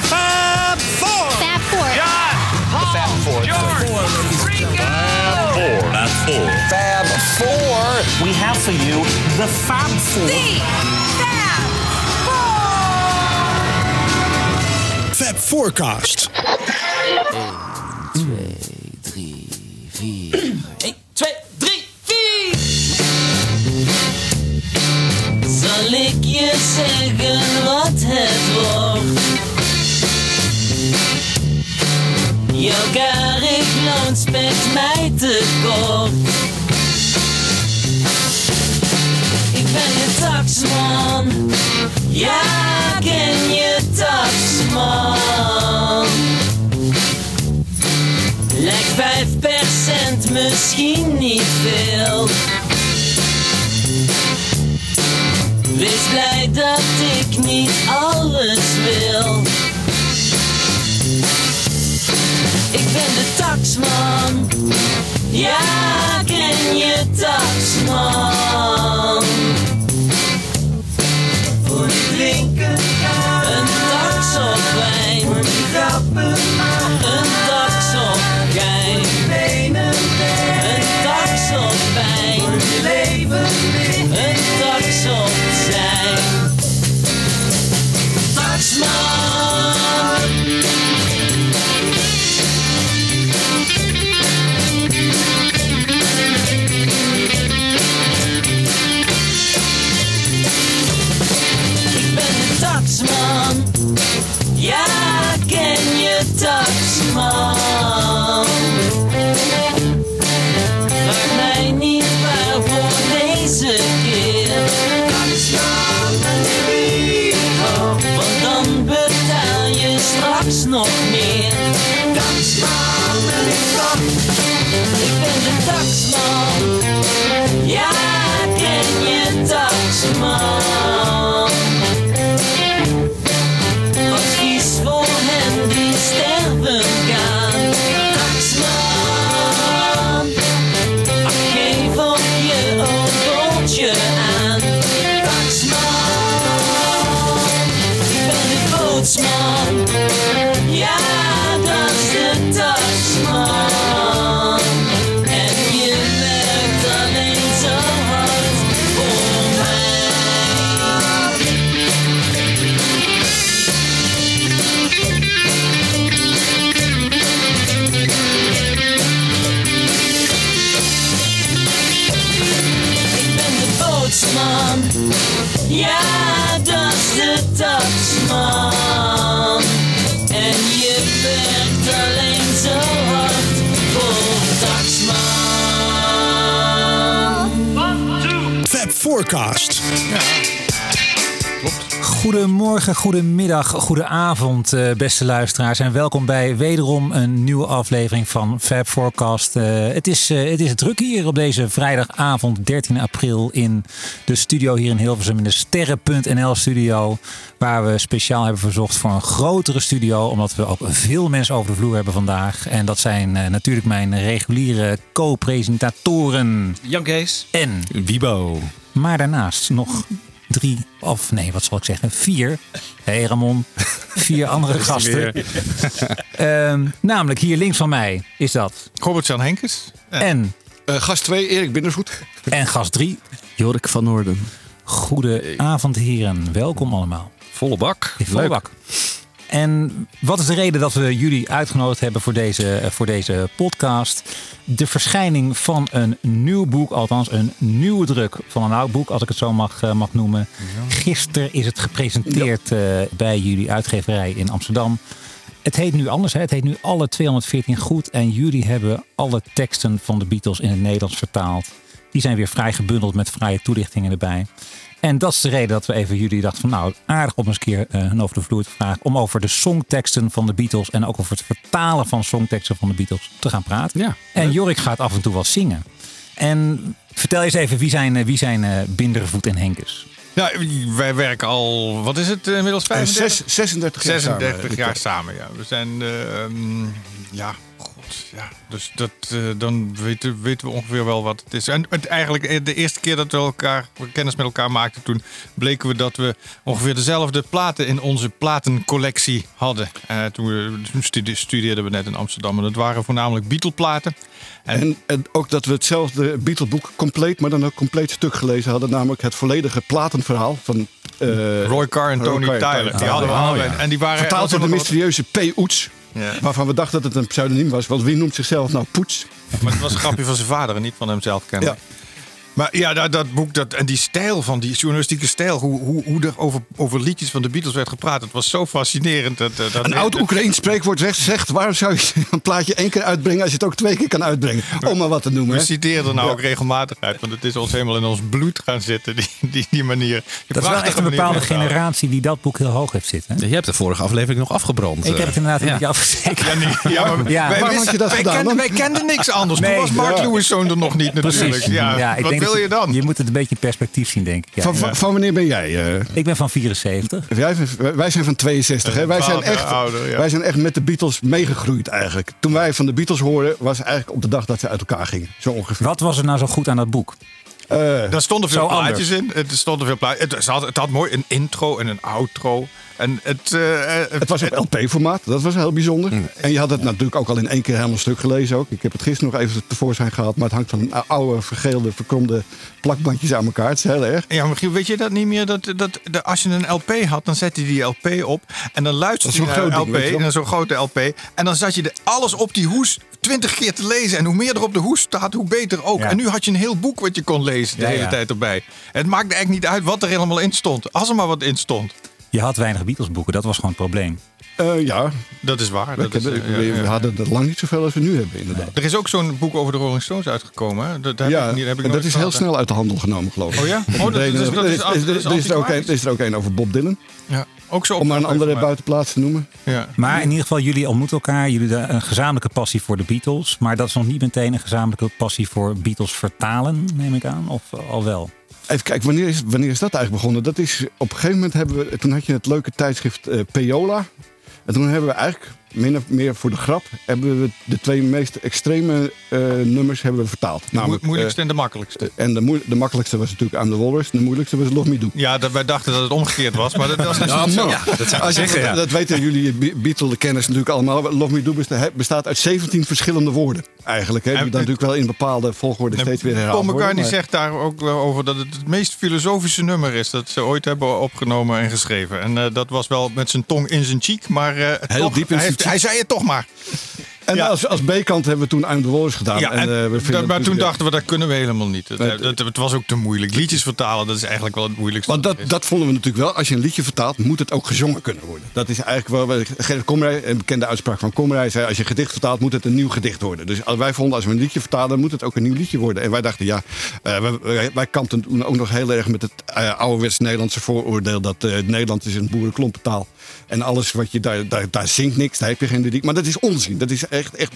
The Fab Four. Fab Four. John, Paul, Fab Four. George, Ringo. Fab Four. Fab Four. We have for you the Fab Four. Fab Forecast. 2, 3, 4. 1, 2, 3, 4. Zal ik je zeggen wat het wordt? Karig loon spekt mij te kort. Ik ben je taxman. Ja, ken je taxman? Lijkt 5% misschien niet veel. Wees blij dat ik niet alles wil. Taxman. Ja, ken je taxman? Voor drinken Een tax op wijn. Voor grappen Goedemorgen, goedemiddag, goedenavond, eh, beste luisteraars. En welkom bij wederom een nieuwe aflevering van Fab Forecast. Eh, het, is, eh, het is druk hier op deze vrijdagavond 13 april in de studio hier in Hilversum. In de Sterren.nl studio. Waar we speciaal hebben verzocht voor een grotere studio. Omdat we ook veel mensen over de vloer hebben vandaag. En dat zijn eh, natuurlijk mijn reguliere co-presentatoren. Jan Kees. En Wibo. maar daarnaast nog drie, of nee, wat zal ik zeggen, vier. Hé hey Ramon, vier andere gasten. Ehm, namelijk hier links van mij is dat. Robert-Jan Henkes. En, Eh, gast 2, Erik Binnenvoet. en gast drie. Jorik van Noorden. Goedenavond heren, welkom allemaal. Volle bak. Volle bak. En wat is de reden dat we jullie uitgenodigd hebben voor deze, eh, voor deze podcast? De verschijning van een nieuw boek, althans een nieuwe druk van een oud boek, als ik het zo mag, eh, mag noemen. Gisteren is het gepresenteerd eh, bij jullie uitgeverij in Amsterdam. Het heet nu anders, hè? het heet nu Alle 214 Goed. En jullie hebben alle teksten van de Beatles in het Nederlands vertaald. Die zijn weer vrij gebundeld met vrije toelichtingen erbij. En dat is de reden dat we even jullie dachten van nou aardig om eens een keer eh, hun over de vloer te vragen. Om over de songteksten van de Beatles en ook over het vertalen van songteksten van de Beatles te gaan praten. Ja. En Jorik gaat af en toe wat zingen. En vertel eens even, wie zijn, eh, wie zijn eh, Bindervoet en Henkes? Ja, wij werken al, wat is het inmiddels? Eh, 35? zes- 36 jaar 36 samen. jaar samen, ja. We zijn, eh, ehm, ja, Ja. Dus dat, eh, dan weten, weten we ongeveer wel wat het is. En het, eigenlijk eh, de eerste keer dat we elkaar kennis met elkaar maakten, toen bleken we dat we ongeveer dezelfde platen in onze platencollectie hadden. Eh, toen, we, toen stude- studeerden we net in Amsterdam en dat waren voornamelijk Beatle-platen. En, En, en ook dat we hetzelfde Beatle-boek compleet, maar dan ook compleet stuk gelezen hadden. Namelijk het volledige platenverhaal van... Roy Carr en Roy Tony Carr en Tyler. Die hadden we Oh, ja. En die waren vertaald door de mysterieuze P. Oets. Ja. Waarvan we dachten dat het een pseudoniem was. Want wie noemt zichzelf nou Poets? Maar het was een grapje van zijn vader en niet van hemzelf kennelijk. Maar ja, dat, dat boek dat, en die stijl van die journalistieke stijl, hoe, hoe, hoe er over, over liedjes van de Beatles werd gepraat, het was zo fascinerend. Dat, eh, dat Een oud Oekraïens spreekwoord zegt, zegt... waarom zou je een plaatje één keer uitbrengen... als je het ook twee keer kan uitbrengen? Om maar wat te noemen. We citeren er nou Ja. ook regelmatig uit, want het is ons helemaal in ons bloed gaan zitten, die, die, die manier. Die Dat is wel echt een bepaalde generatie die dat boek heel hoog heeft zitten. hè? Je hebt de vorige aflevering nog afgebrand. Ik heb het inderdaad een Ja. beetje afgezekerd. Ja, nee, ja, maar Ja. wij, Waarom wisten- had je dat wij, gedaan kenden, dan? wij kenden niks anders. Nee. Toen was Mark Ja. Lewis zoon er nog niet natuurlijk. Precies. Ja, ik wat denk wil je dan? Je moet het een beetje in perspectief zien, denk ik. Ja. Van, van, van wanneer ben jij? eh? Ik ben van 74. Wij, wij zijn van 62. Hè? Wij, zijn echt, ouder, ja. wij zijn echt met de Beatles meegegroeid eigenlijk. Toen wij van de Beatles hoorden, was eigenlijk op de dag dat ze uit elkaar gingen. Zo ongeveer. Wat was er nou zo goed aan dat boek? Eh, Daar stonden veel Zo plaatjes in. Het stonden veel plaatjes. Het, had, het had mooi een intro en een outro. En het, eh, eh, het was op LP-formaat, dat was heel bijzonder. En je had het natuurlijk ook al in één keer helemaal stuk gelezen. Ook. Ik heb het gisteren nog even tevoorschijn gehaald. Maar het hangt van oude, vergeelde, verkromde plakbandjes aan elkaar. Het is heel erg. Ja, maar weet je dat niet meer? Dat, dat, als je een LP had, dan zette je die LP op. En dan luisterde je naar een LP, ding, naar zo'n grote LP. En dan zat je alles op die hoes twintig keer te lezen. En hoe meer er op de hoes staat, hoe beter ook. Ja. En nu had je een heel boek wat je kon lezen de Ja, hele ja. tijd erbij. Het maakte eigenlijk niet uit wat er helemaal in stond. Als er maar wat in stond. Je had weinig Beatles boeken, dat was gewoon het probleem. Eh, ja, Dat is waar. we, Dat is, eh, we- ja, we ja. hadden er lang niet zoveel als we nu hebben, inderdaad. Er is ook zo'n boek over de Rolling Stones uitgekomen. Hè? Dat heb Ja, ik niet, heb ik dat is heel snel uit de handel genomen, geloof ik. Oh ja? Oh, dat is- dat is- dat is- Er is- dat is er is er ook antiquarisch. een- is er ook een over Bob Dylan. Ja, ook zo Om maar een andere buitenplaats te noemen. Ja. Maar in ieder geval, jullie ontmoeten elkaar. Jullie hebben een gezamenlijke passie voor de Beatles. Maar dat is nog niet meteen een gezamenlijke passie voor Beatles vertalen, neem ik aan. Of eh, al wel? Even kijken, wanneer is, wanneer is dat eigenlijk begonnen? Dat is, op een gegeven moment hebben we, toen had je het leuke tijdschrift eh Peola. En toen hebben we eigenlijk, min of meer voor de grap, hebben we de twee meest extreme eh, nummers hebben we vertaald. De Namelijk, moeilijkste en de makkelijkste. eh, en de, moe- de makkelijkste was natuurlijk I'm the Walrus. De moeilijkste was Love Me Do. Ja, dat wij dachten dat het omgekeerd was, maar dat was niet zo. dat zou Als je- zeggen, ja. Dat weten jullie Be- Beatle-kenners natuurlijk allemaal. Love Me Do besta- bestaat uit 17 verschillende woorden eigenlijk. Hè, die En- dan natuurlijk wel in bepaalde volgorde steeds weer herhaald Paul worden. McCartney maar- zegt daar ook wel over dat het het meest filosofische nummer is dat ze ooit hebben opgenomen en geschreven. En eh, dat was wel met zijn tong in zijn cheek, maar eh, Heel toch, diep in zijn hij zei het toch maar. En Ja. als, als B-kant hebben we toen I'm the Walrus gedaan. Ja, en, en, eh, we dat- maar toen dachten we, dat kunnen we helemaal niet. Het, Nee, het, het was ook te moeilijk. Liedjes vertalen, dat is eigenlijk wel het moeilijkste. Want dat, dat vonden we natuurlijk wel. Als je een liedje vertaalt, moet het ook gezongen kunnen worden. Dat is eigenlijk wel... Gerrit Komrij, een bekende uitspraak van Komrij, zei... als je gedicht vertaalt, moet het een nieuw gedicht worden. Dus als wij vonden, als we een liedje vertalen, moet het ook een nieuw liedje worden. En wij dachten, ja, eh, wij, wij, toen ook nog heel erg met het uh, ouderwets Nederlandse vooroordeel... dat eh, Nederland is een boerenklompentaal. En alles wat je daar, daar, daar zingt niks, daar heb je geen lyriek. Maar dat is onzin. Dat is echt... echt,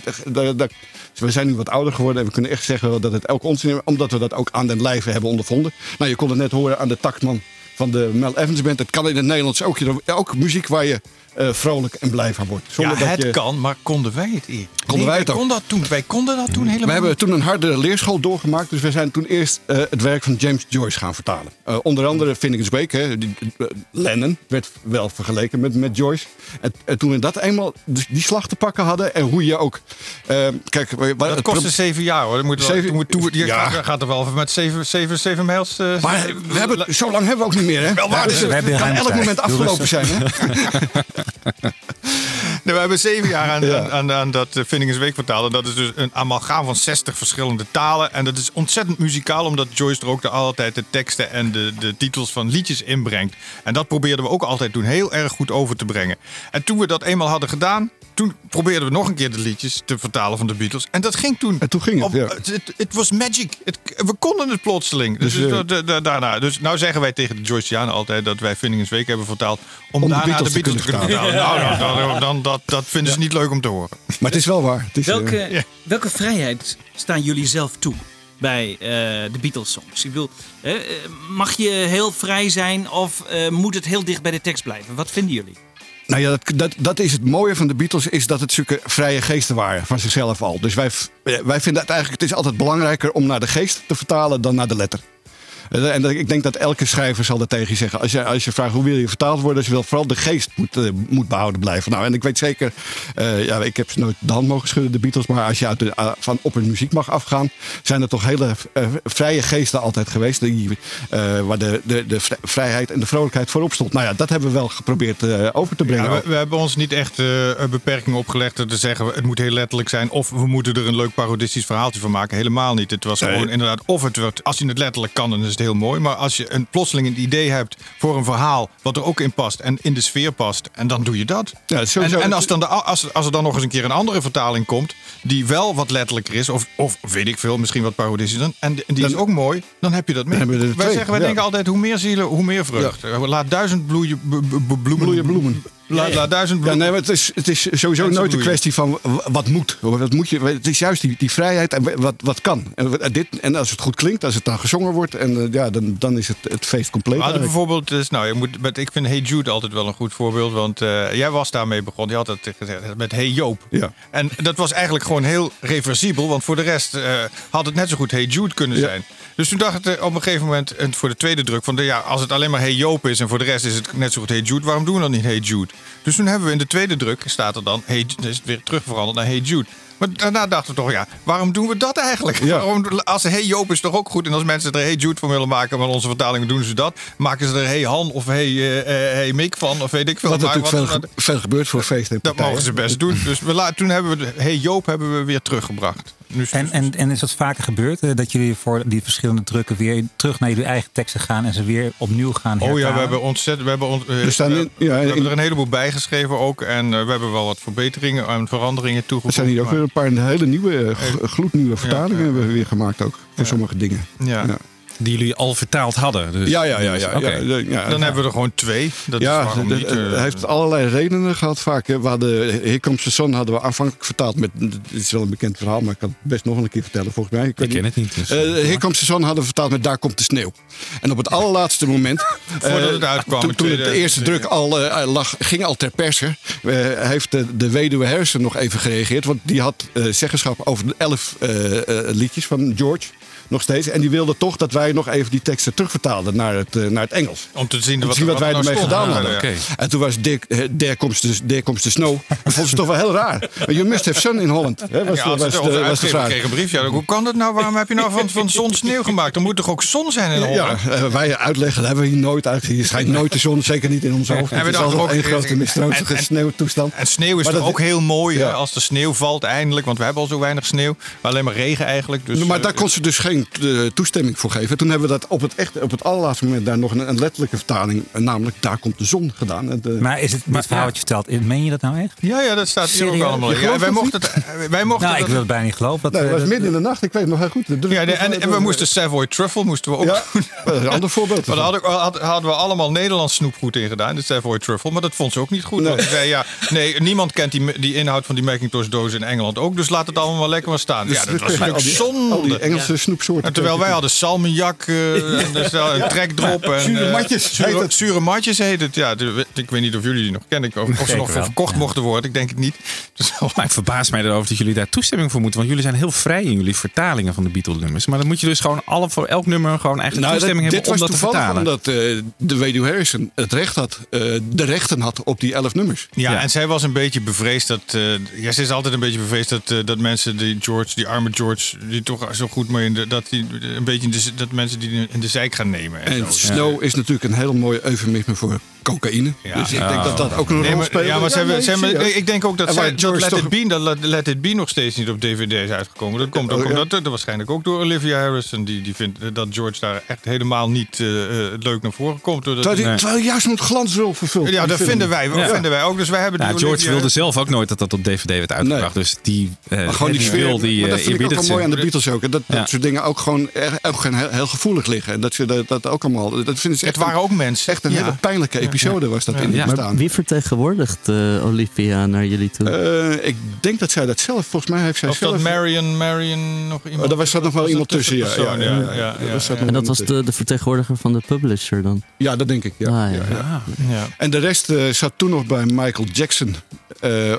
we zijn nu wat ouder geworden en we kunnen echt zeggen dat het elk onzin is. Omdat we dat ook aan den lijve hebben ondervonden. Nou, je kon het net horen aan de taktman van de Mel Evans Band. Het kan in het Nederlands ook, ook muziek waar je eh, vrolijk en blij van wordt. ja, Zonder dat het je... kan, maar konden wij het eer? Konden wij het ook? Kon dat toen, wij konden dat toen helemaal We hebben toen een harde leerschool doorgemaakt. Dus we zijn toen eerst eh, het werk van James Joyce gaan vertalen. Eh, onder andere Finnegan's Wake. Hè, die, Lennon werd wel vergeleken met, met Joyce. En, en toen we dat eenmaal die, die slag te pakken hadden. En hoe je ook... kijk, Dat het kostte zeven jaar hoor. Dat moet wel, Zeven- moet, toe- die Ja. gaat, gaat er wel met zeven, zeven, zeven mijls. Maar we hebben, zo lang hebben we ook niet meer, hè? Wel waar, Dus we het hebben kan elk tijd. moment afgelopen zijn, hè? We hebben zeven jaar aan, Ja. aan, aan, aan dat Week vertaald. En dat is dus een amalgaam van 60 verschillende talen. En dat is ontzettend muzikaal, omdat Joyce er ook de, altijd de teksten en de, de titels van liedjes inbrengt. En dat probeerden we ook altijd toen heel erg goed over te brengen. En toen we dat eenmaal hadden gedaan, toen probeerden we nog een keer de liedjes te vertalen van de Beatles. En dat ging toen. En toen ging het, ja. Het het was magic. Het, we konden het plotseling. Dus, Dus, dus, eh, da- da- daarna. dus nou zeggen wij tegen de Joyceanen altijd dat wij Finningens Week hebben vertaald. Om, Om de daarna Beatles de te Beatles te kunnen kunnen vertalen. Nou, dan, dan, dan, dat, dat vinden ze niet leuk om te horen. Maar het is wel waar. Het is, eh, Welke, welke vrijheid staan jullie zelf toe bij eh, de Beatles songs? Ik wil, eh, mag je heel vrij zijn of eh, moet het heel dicht bij de tekst blijven? Wat vinden jullie? Nou ja, dat, dat, dat is het mooie van de Beatles, is dat het zulke vrije geesten waren van zichzelf al. Dus wij, wij vinden het eigenlijk, het is altijd belangrijker om naar de geest te vertalen dan naar de letter. Eh, En ik denk dat elke schrijver zal dat tegen je zeggen. Als je, als je vraagt hoe wil je vertaald worden, dus je wil vooral de geest moet, eh, moet behouden blijven. Nou, en ik weet zeker, eh, ja, ik heb ze nooit de hand mogen schudden, de Beatles, maar als je uit de, uh, van op hun muziek mag afgaan, zijn er toch hele vrije geesten altijd geweest, die, waar de, de, de vri- vrijheid en de vrolijkheid voorop stond. Nou ja, dat hebben we wel geprobeerd over te brengen. Ja, we, we hebben ons niet echt een beperking opgelegd te zeggen het moet heel letterlijk zijn. Of we moeten er een leuk parodistisch verhaaltje van maken. Helemaal niet. Het was Nee. gewoon inderdaad, of het wordt, als je het letterlijk kan, dan het heel mooi. Maar als je een plotseling een idee hebt voor een verhaal wat er ook in past en in de sfeer past, en dan doe je dat. Ja, sowieso- en en als, dan de, als, als er dan nog eens een keer een andere vertaling komt, die wel wat letterlijker is, of, of weet ik veel, misschien wat parodistisch, dan, en die is ook mooi, dan heb je dat mee. Wij zeggen, wij ja. denken altijd, hoe meer zielen, hoe meer vreugd. Laat duizend bloeien, bloemen. Bloeien bloemen. Laat, laat duizend Ja, nee, maar het is, het is sowieso nooit een kwestie van wat moet. Wat moet je, het is juist die, die vrijheid en wat, wat kan. En, dit, en als het goed klinkt, als het dan gezongen wordt, en, eh, ja, dan, dan is het, het feest compleet. Bijvoorbeeld, dus, nou, je moet, met, ik vind Hey Jude altijd wel een goed voorbeeld. Want eh, jij was daarmee begonnen. Je had het gezegd met Hey Joop. Ja. En dat was eigenlijk gewoon heel reversibel. Want voor de rest eh, had het net zo goed Hey Jude kunnen Ja. Dus toen dacht ik op een gegeven moment, en voor de tweede druk, van de, ja, als het alleen maar Hey Joop is en voor de rest is het net zo goed Hey Jude, waarom doen we dan niet Hey Jude? Dus toen hebben we in de tweede druk, staat er dan, hey, is het weer terug veranderd naar Hey Jude. Maar daarna dachten we toch, ja, waarom doen we dat eigenlijk? Ja. Waarom, als Hey Joop is toch ook goed. En als mensen er Hey Jude van willen maken, van onze vertalingen doen ze dat. Maken ze er Hey Han of Hey, eh, eh, hey Mick van, of weet ik veel. Wat Maar natuurlijk veel, wat- ge- veel gebeurt voor feesten en dat mogen ze best doen. Dus we toen hebben we de Hey Joop hebben we weer teruggebracht. Nu En, en, en is dat vaker gebeurd? eh, Dat jullie voor die verschillende drukken weer terug naar jullie eigen teksten gaan en ze weer opnieuw gaan Oh ja, we hebben ontzettend. We hebben, ont- Er staan in- we ja, hebben er een heleboel bij geschreven ook. En we hebben wel wat verbeteringen en veranderingen Er toegevoegd. zijn hier ook maar- weer paar hele nieuwe, gloednieuwe vertalingen hebben we weer gemaakt ook. Voor sommige dingen. ja. Die jullie al vertaald hadden. Dus. Ja, ja, ja. ja, Oké. ja, ja, ja. Dan hebben we er gewoon twee. Dat is Ja, niet. dat- eh, hij heeft allerlei redenen gehad vaak. hè. We hadden Here Comes the Sun hadden we aanvankelijk vertaald met... Dit is wel een bekend verhaal, maar ik kan het best nog een keer vertellen volgens mij. Ik weet ken het niet. Dus. Eh Here Comes the Sun hadden we vertaald met Daar komt de sneeuw. En op het allerlaatste moment... Voordat eh, het uitkwam Toen, in toen het de 2007. eerste druk al eh, lag, ging al ter perse... eh, heeft de, de weduwe Harrison nog even gereageerd. Want die had zeggenschap over de elf eh, eh, liedjes van George. Nog steeds. En die wilde toch dat wij nog even die teksten terugvertaalden naar het, eh, naar het Engels. om te zien Om wat, te zien wat wij nou ermee gedaan hadden. ja. En toen was There comes the, there comes the snow. Dat vonden ze toch wel heel raar. You must have sun in Holland. Hè, was, Ja, de- als was, de, was de vraag. kreeg een brief. Ja, hoe kan dat nou? Waarom heb je nou van, van zon sneeuw gemaakt? Er moet toch ook zon zijn in Holland? Ja, eh, wij uitleggen, dat hebben we hier nooit uit. Hier schijnt nooit de zon, zeker niet in ons hoofd. We Het is altijd ook- één grote mistroostige sneeuwtoestand. En sneeuw is toch ook heel mooi als de sneeuw valt eindelijk. Want we hebben al zo weinig sneeuw. Maar alleen maar regen eigenlijk. Dus, maar eh, daar kon ze dus geen eh, toestemming voor geven. Toen hebben we dat op het, echt, op het allerlaatste moment daar nog een, een letterlijke vertaling, eh, namelijk Daar komt de zon gedaan. En de- Maar is het dit verhaal wat je vertelt, meen je dat nou echt? Ja, ja, dat staat hier ook allemaal. In. Ja, wij mochten het. Wij mochten Nou, ik wil het bijna niet geloven. Dat, Nee, dat eh, was midden in de nacht, ik weet het nog heel goed. Ja, de- en, en we moesten Savoy Truffle moesten we ook Ja, doen. een ander voorbeeld. Maar daar hadden, had- hadden we allemaal Nederlands snoepgoed in gedaan, de Savoy Truffle. Maar dat vond ze ook niet goed. Nee. Zei, ja, nee, niemand kent die, die inhoud van die Macintosh dozen in Engeland ook. Dus laat het allemaal maar lekker maar staan. Dus ja, dat was natuurlijk al die- die zonde. En terwijl wij hadden salmiak, eh, en dus, een trekdrop. En, Zure eh, matjes heet Zure, het. zure matjes heet het. Ja, de- ik weet niet of jullie die nog kennen. Of, of ze nog wel. verkocht mochten worden. Ik denk het niet. Dus, Maar ik verbaas mij erover dat jullie daar toestemming voor moeten. Want jullie zijn heel vrij in jullie vertalingen van de Beatles-nummers. Maar dan moet je dus gewoon alle, voor elk nummer gewoon eigenlijk Nou, toestemming hebben om was dat te toevallig vertalen. omdat eh, de weduwe Harrison het recht had, eh, de rechten had op die elf nummers. Ja, Ja. en zij was een beetje bevreesd dat. eh, ja, ze is altijd een beetje bevreesd dat, dat mensen die George, die arme George, die toch zo goed mee in de. Dat die een beetje de, dat mensen die in de zijk gaan nemen. En En snow is natuurlijk een heel mooi eufemisme voor cocaïne. Ja. dus ik denk dat dat ook een Nee, rol maar, speelt. ja, maar ze hebben, ze hebben- serieus. ik denk ook dat, zij, George Let, toch- It Be, dat Let, It Be nog steeds niet op DVD is uitgekomen. Dat komt ook Oh, ja. omdat, dat waarschijnlijk ook door Olivia Harrison. Die, die vindt dat George daar echt helemaal niet eh, eh, leuk naar voren komt. Doordat Terwijl, Nee. juist een glansrol vervult. ja, dat film. vinden wij, Ja. vinden wij ook. Dus wij hebben Ja, die George Olivia- wilde zelf ook nooit dat dat op DVD werd uitgebracht. Dus die, eh Maar gewoon die wil, die maar dat vind ik ook wel mooi aan de Beatles ook. Dat, soort dingen ook gewoon, erg- ook gewoon heel, gevoelig liggen. En dat ze dat, dat ook allemaal, dat vinden ze Het echt, waren ook mensen. echt een hele pijnlijke. Episode was dat in bestaan. Wie vertegenwoordigt eh, Olivia naar jullie toe? Eh, ik denk dat zij dat zelf, volgens mij heeft zij Of zelf... dat Marion, Marion nog iemand... Oh, daar was zat nog wel iemand tussen, ja. en dat was de, de vertegenwoordiger van de publisher dan? Ja, dat denk ik. Ja. Ah, ja. ja, ja. ja. En de rest eh, zat toen nog bij Michael Jackson. Eh,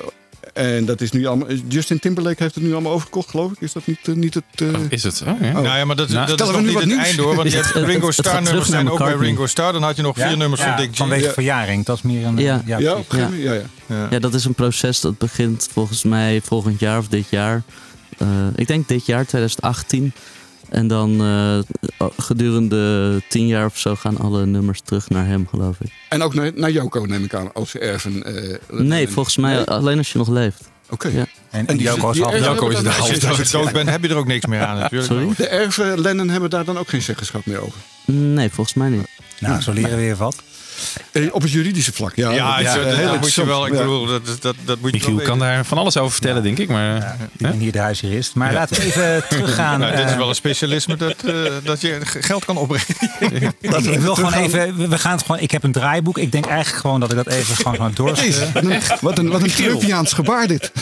en dat is nu allemaal. Justin Timberlake heeft het nu allemaal overgekocht, geloof ik. Is dat niet, eh, niet het. eh, Is het? Oh, ja. Oh. Nou ja, maar dat, Nou, dat is nog we nu niet het nieuws? einde hoor. Want je hebt Ringo Starr nummers naar zijn ook bij. Ringo Starr. Dan had je nog vier nummers van Dick G. Vanwege Ja. verjaring. Dat is meer een... Ja. ja, ja, ja. Ja, dat is een proces dat begint volgens mij volgend jaar of dit jaar. Eh, ik denk dit jaar, 2018. En dan eh, gedurende tien jaar of zo gaan alle nummers terug naar hem, geloof ik. En ook naar, naar Joko, neem ik aan, als erven. eh, Nee, volgens mij Nee? alleen als je nog leeft. Oké. Ja. En, En die- Joko is die- half. Joko is de Als je, half als je dood bent, heb je er ook niks meer aan natuurlijk. Sorry? De erven Lennon hebben daar dan ook geen zeggenschap meer over. Nee, volgens mij niet. Nou, zo leren we weer wat. Eh, op het juridische vlak, ja. Dat dat, eh, dat moet je wel. Ik Ja. bedoel, dat, dat, dat moet je Michiel kan weten. daar van alles over vertellen, denk ik. Maar, Ik ben hier de huisjurist. Maar laten we even teruggaan. Nou, dit is eh, wel een specialisme dat, eh, dat je geld kan opbrengen. ik, ik wil gewoon even. we- gaan het gewoon. Ik heb een draaiboek. Ik denk eigenlijk gewoon dat ik dat even gewoon gewoon doorstuur. Wat een, wat een, Trumpiaans gebaar dit.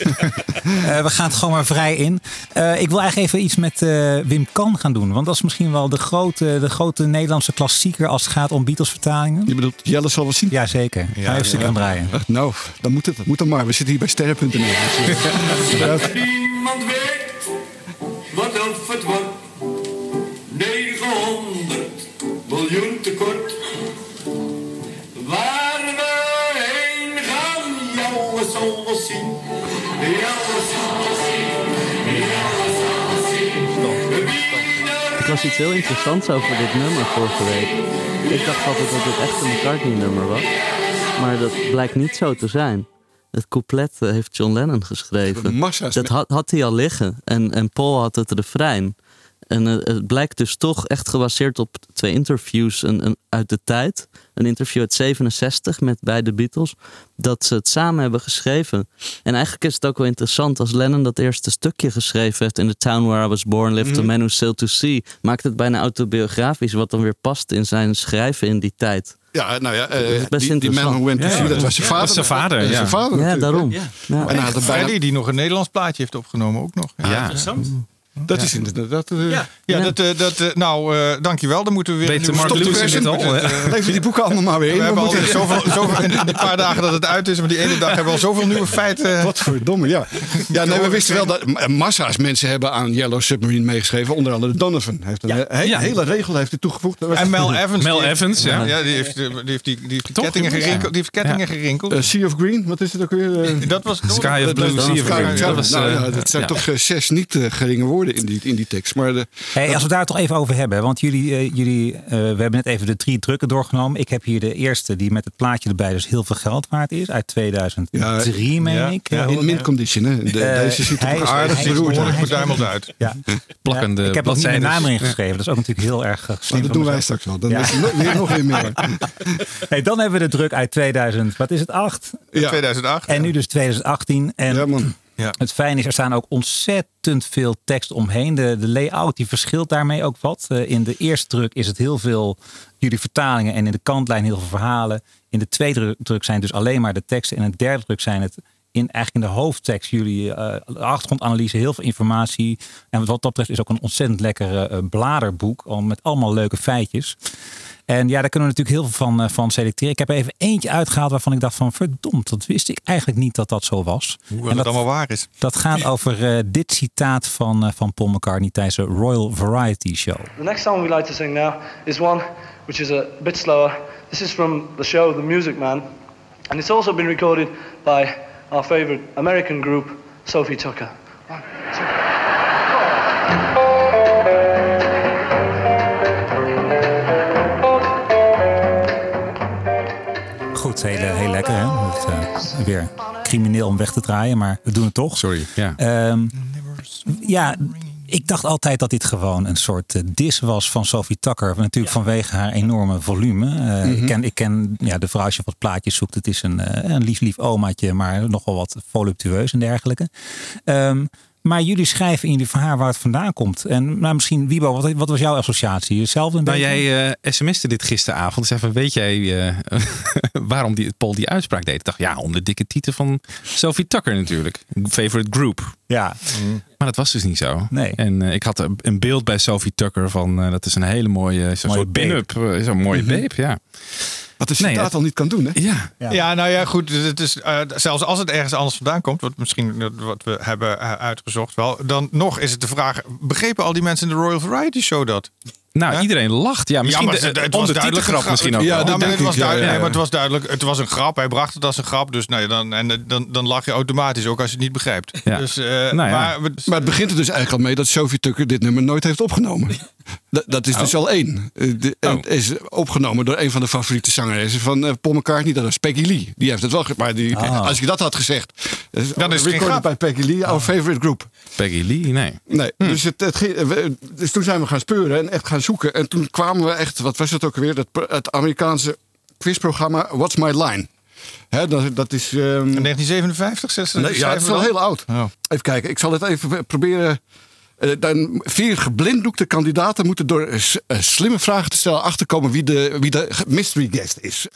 Eh, we gaan het gewoon maar vrij in. Eh, ik wil eigenlijk even iets met eh, Wim Kan gaan doen. Want dat is misschien wel de grote, de grote Nederlandse klassieker als het gaat om Beatles vertalingen. Je bedoelt, Jelle zal wel zien. Jazeker. Ga even een stuk aan draaien. Ach, nou, dan moet het. Moet dan maar. We zitten hier bij sterren.nl. Ja, Niemand weet wat of het wordt. 900 miljoen tekort. Waar we heen gaan, Jelle zal wel zien. Jelle Ik las iets heel interessants over dit nummer vorige week. Ik dacht altijd dat dit echt een McCartney-nummer was. Maar dat blijkt niet zo te zijn. Het couplet eh, heeft John Lennon geschreven. Dat had, had hij al liggen. En, en Paul had het refrein. En eh, het blijkt dus toch echt gebaseerd op twee interviews een, een- uit de tijd. Een interview uit 67 met beide Beatles. Dat ze het samen hebben geschreven. En eigenlijk is het ook wel interessant als Lennon dat eerste stukje geschreven heeft. In the town where I was born, lived a man who sailed to sea. Maakt het bijna autobiografisch, wat dan weer past in zijn schrijven in die tijd. Ja, nou ja, best die, die man who went to Ja, sea, ja. dat was zijn vader. dat zijn vader, ja. zijn vader Ja, natuurlijk, daarom. Ja. En hij had er Freddy, die nog een Nederlands plaatje heeft opgenomen, ook nog. Ja. Interessant. Dat is inderdaad... eh, Ja. Ja, Ja. dat, eh, dat, eh, nou, eh, dankjewel. Dan moeten we weer... Nieuwe Mark stop Lewis al, Lever die boeken allemaal maar weer in. We We hebben al zoveel, zoveel, in die paar dagen dat het uit is, maar die ene dag hebben we al zoveel nieuwe feiten. Wat verdomme, ja. Ja, nee, we wisten wel dat massa's mensen hebben aan Yellow Submarine meegeschreven. Onder andere Donovan. Heeft een he- Ja. hele regel heeft hij toegevoegd. En Mel Evans. Mel Evans, ja. ja. die heeft, die heeft die, die, heeft die Toch? kettingen gerinkeld. Die heeft kettingen Ja. gerinkeld. Sea of Green, wat is het ook weer? Dat was Sky of Blue, dat- Sea of Green. Dat zijn toch zes niet geringe woorden in die, in die tekst. Maar de, Hey, als we daar toch even over hebben. Want jullie, eh, jullie eh, we hebben net even de drie drukken doorgenomen. Ik heb hier de eerste die met het plaatje erbij dus heel veel geld waard is. Uit 2003, meen ja, ik. ja, Eh, in mint condition, hè. De, deze ziet er toch aardig beroerd uit. uit. Ja. Plakkende Ja, ik heb mijn bladzijden. naam erin geschreven. Dat is ook natuurlijk heel erg slim dat doen wij straks wel. Dan Ja. is nog, weer, nog weer meer. Hey, dan hebben we de druk uit 2000. Wat is het? 8. Ja, 2008. En nu dus 2018. En ja. Het fijne is, er staan ook ontzettend veel tekst omheen. De, de layout die verschilt daarmee ook wat. Eh, in de eerste druk is het heel veel jullie vertalingen en in de kantlijn heel veel verhalen. In de tweede druk- druk zijn dus alleen maar de teksten. En in de derde druk zijn het in, eigenlijk in de hoofdtekst jullie eh, achtergrondanalyse, heel veel informatie. En wat dat betreft is ook een ontzettend lekker eh, bladerboek al met allemaal leuke feitjes. En ja, daar kunnen we natuurlijk heel veel van, eh, van selecteren. Ik heb er even eentje uitgehaald waarvan ik dacht van verdomd, dat wist ik eigenlijk niet dat dat zo was. Hoe En dat- allemaal waar is. dat gaat over eh, dit citaat van, eh, van Paul McCartney tijdens de Royal Variety Show. The next song we like to sing now is one which is a bit slower. This is from the show The Music Man, and it's also been recorded by our favorite American group, Sophie Tucker. One, two. Goed, heel, heel lekker hè. Het, eh, weer crimineel om weg te draaien, maar we doen het toch. Sorry, ja. Ehm, ja, ik dacht altijd dat dit gewoon een soort eh, dis was van Sophie Tucker. Natuurlijk vanwege haar enorme volume. Eh, ik ken, ik ken ja, de vrouw als je wat plaatjes zoekt. Het is een, eh, een lief lief omaatje, maar nogal wat voluptueus en dergelijke. Ehm, Maar jullie schrijven in jullie verhaal waar het vandaan komt. En nou, misschien, Wiebo, wat, wat was jouw associatie? Hetzelfde een Nou, beetje? jij eh sms'te dit gisteravond. Dus even, weet jij eh, waarom die, Paul die uitspraak deed? Ik dacht, ja, om de dikke titel van Sophie Tucker natuurlijk. Favorite group. Ja. Maar dat was dus niet zo. Nee. En eh, ik had een- beeld bij Sophie Tucker van, eh, dat is een hele mooie, zo'n soort pin-up. eh, Zo'n mooie Mhm. babe, ja. Wat de Nee, het- al niet kan doen, hè? Ja. Ja. nou ja, goed. Het is, eh, zelfs als het ergens anders vandaan komt, wat misschien wat we hebben eh, uitgezocht wel, dan nog is het de vraag: begrepen al die mensen in de Royal Variety Show dat? Nou, iedereen lacht. Ja, misschien maar de, het- het om was de duidelijk titelgrap een grap. misschien ook Ja, wel. dat denk het ik, was ja, duidelijk. ja, nee, maar het was duidelijk. Het was een grap. Hij bracht het als een grap. Dus nee, dan, en eh, dan, dan lach je automatisch ook als je het niet begrijpt. Ja. Dus, eh, Nou ja. maar, we- Maar het begint er dus eigenlijk al mee dat Sophie Tucker dit nummer nooit heeft opgenomen. Dat, dat is dus al één. Eh, de- en Oh. Het is opgenomen door een van de favoriete zangeressen van eh, Paul McCartney. Dat is Peggy Lee. Die heeft het wel ge- Maar die, Ah. als je dat had gezegd. Dan is het geen recorded grap. bij Peggy Lee, our favorite group. Peggy Lee, nee. Nee, dus, het, het ging, eh, we- dus toen zijn we gaan speuren en echt gaan zoeken. En toen kwamen we echt, wat was het ook weer? Dat, het Amerikaanse quizprogramma What's My Line. Hè, dat, dat is. ehm, 1957, 60, Nee, ja, het is wel heel oud. Oh. Even kijken, ik zal het even proberen. Eh, dan vier geblinddoekte kandidaten moeten door eh, eh, slimme vragen te stellen achterkomen wie de, wie de mystery guest is.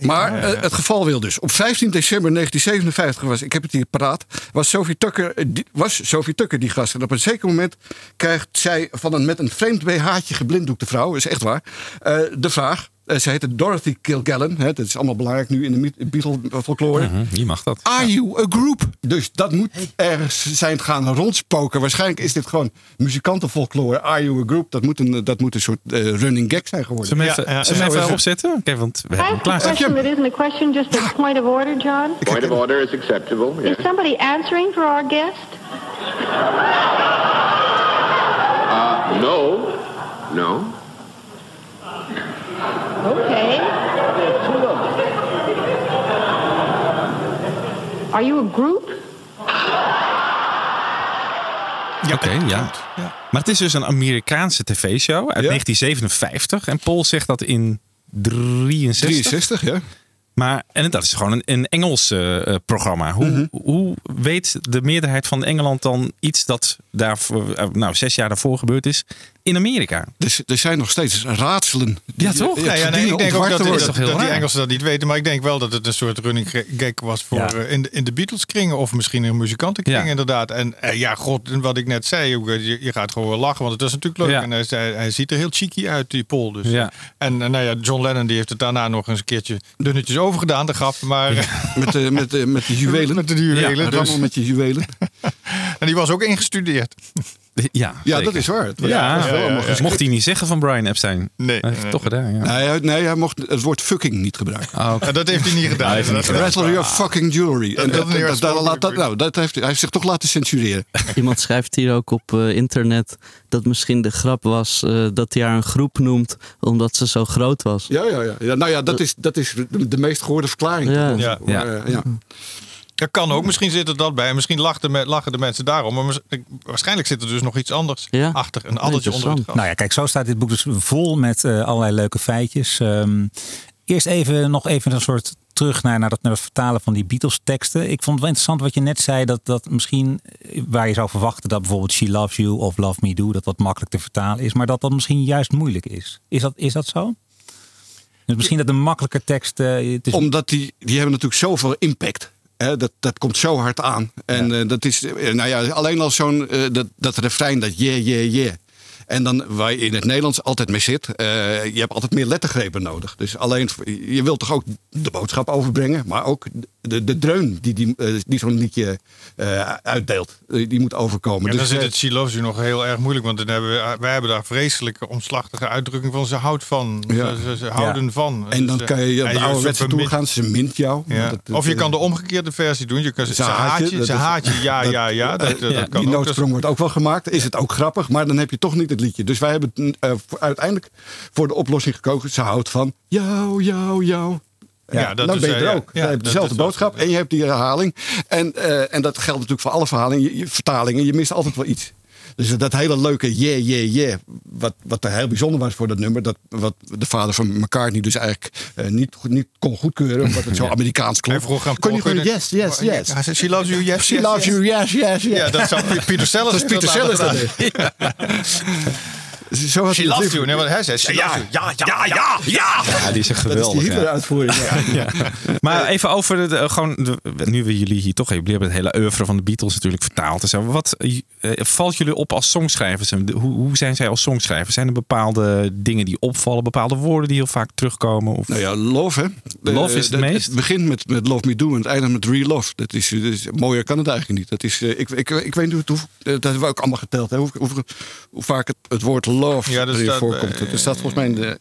Maar het geval wil dus. Op 15 december 1957 was, ik heb het hier paraat, was Sophie Tucker, die, was Sophie Tucker die gast. En op een zeker moment krijgt zij van een met een vreemd BH'tje geblinddoekte vrouw, is echt waar, de vraag. Eh, ze heette Dorothy Kilgallen. Hè, dat is allemaal belangrijk nu in de Beatle-folklore. Hm, Wie mag dat? Are you a group? Dus dat moet ergens zijn gaan rondspoken. Waarschijnlijk is dit gewoon muzikantenfolklore. Are you a group? Dat moet een, dat moet een soort eh, running gag zijn geworden. Zullen we even, Ja, even het. opzetten? Oké, want we I hebben klaar. question that isn't a question, just a point of order, John. Point of order is acceptable. Yes. Is somebody answering for our guest? Uh, no. No. Okay. Are you a group? Oké, ja. Maar het is dus een Amerikaanse tv-show uit 1957. En Paul zegt dat in 63. 63, ja. Maar, en dat is gewoon een, een Engels eh, eh, programma. Hoe, Mhm. hoe weet de meerderheid van Engeland dan iets dat daar, eh, nou, zes jaar daarvoor gebeurd is in Amerika? Dus er zijn nog steeds raadselen. Ja, toch? Ja, ja, nee, ik denk ook dat, dat, die? Engelsen dat niet weten. Maar ik denk wel dat het een soort running gag was voor, Ja. eh, in, de, in de Beatles kringen. Of misschien in muzikantenkring Ja. inderdaad. En eh, ja, god, wat ik net zei. eh, Je, je gaat gewoon lachen, want het is natuurlijk leuk. En hij, ziet er heel cheeky uit, die Paul. Dus. Ja. En eh, nou ja, John Lennon die heeft het daarna nog eens een keertje dunnetjes overgedaan, de grap. Maar, Met de, met, de, met de juwelen. Met de juwelen, dus. met je juwelen. en die was ook ingestudeerd. Ja, Ja, zeker. dat is waar. Ja, mocht hij niet zeggen van Brian Epstein. Nee. Hij heeft het Nee. toch gedaan, ja. Nee, hij- nee, hij mocht het woord fucking niet gebruiken. Ah, dat heeft hij niet gedaan. hij niet Rattle your fucking jewelry. En dat, dat, dat- dat, nou, dat heeft, hij heeft zich toch laten censureren. Iemand schrijft hier ook op eh, internet dat misschien de grap was eh, dat hij haar een groep noemt omdat ze zo groot was. Ja, ja, ja. ja nou ja, dat is, dat is de, meest gehoorde verklaring. Ja. tot Ja. Dat kan ook. Misschien zit er dat bij. Misschien lachen de, me- lachen de mensen daarom. Maar waarschijnlijk zit er dus nog iets anders Ja. achter. Een addertje onder het gras. Nou ja, kijk, zo staat dit boek dus vol met eh, allerlei leuke feitjes. Ehm, eerst even nog even een soort terug naar, naar, dat, naar het vertalen van die Beatles teksten. Ik vond het wel interessant wat je net zei. Dat, dat misschien eh, waar je zou verwachten dat bijvoorbeeld She Loves You of Love Me Do. Dat dat makkelijk te vertalen is. Maar dat dat misschien juist moeilijk is. Is dat, is dat zo? Dus misschien dat een makkelijker tekst... eh, het is, Omdat die, die hebben natuurlijk zoveel impact. Dat, dat komt zo hard aan. En eh, dat is, eh, nou ja, alleen al zo'n, eh, dat, dat refrein, dat yeah, yeah, yeah. En dan waar je in het Nederlands altijd mee zit, je hebt altijd meer lettergrepen nodig. Dus alleen, je wilt toch ook de boodschap overbrengen, maar ook de, de dreun die, die, eh, die zo'n liedje eh, uitdeelt, die moet overkomen. Ja, dan dus, zit eh, het She Loves You nog heel erg moeilijk. Want dan hebben we, wij hebben daar vreselijke omslachtige uitdrukking van. Ze houdt van. Ja. Ze, ze, ze houden van. en dan Dus, kan je op en de ouderwetse toer gaan, ze mint jou. Ja. Dat- dat, of je kan de omgekeerde versie doen. Je kan ze, haat je, ze haat je, ja, ja, ja. Dat, kan die noodsprong wordt ook wel gemaakt. Is het ook grappig, maar dan heb je toch niet het liedje. Dus wij hebben voor- uiteindelijk voor de oplossing gekozen. Ze houdt van jou, jou, jou. Ja, Ja, dat dan is, ben je er ook. Je hebt dezelfde boodschap en je hebt die herhaling. En, eh, en dat geldt natuurlijk voor alle verhalingen, je, vertalingen. Je mist altijd wel iets. Dus dat hele leuke yeah, yeah, yeah. Wat, wat er heel bijzonder was voor dat nummer. Dat, wat de vader van McCartney dus eigenlijk eh, niet, niet kon goedkeuren. Omdat het zo Amerikaans klonk. Kon je gewoon yes, yes, yes. Hij zei, she loves you, yes, She yes, loves yes. you, yes, yes, yes. Ja, dat zou Pieter Sellers Dat is Pieter laten Sellers Zo had She loves you. Nee, want hij zei, she Ja. loves you. Ja, ja, ja, ja. Ja, die is echt Dat is geweldig. die ja. Hitler-uitvoering. Ja. Maar even over de, gewoon de- nu we jullie hier toch hebben, jullie hebben het hele oeuvre van de Beatles natuurlijk vertaald. en zo. Wat eh, valt jullie op als songschrijvers? En de- Hoe, hoe zijn zij als songschrijvers? Zijn er bepaalde dingen die opvallen, bepaalde woorden die heel vaak terugkomen? Of... Nou ja, Love, hè? Love is het Eh, meest? Het begint met, met Love Me Do en het eindigt met Real Love. Dat is, dat is, mooier kan het eigenlijk niet. Dat is, eh, ik, ik, ik weet niet hoe, hoe- dat hebben we ook allemaal geteld. Hè? Hoe, hoe, hoe vaak het, het woord love Ja, dat erin staat, voorkomt. eh, Dat staat volgens mij in, de,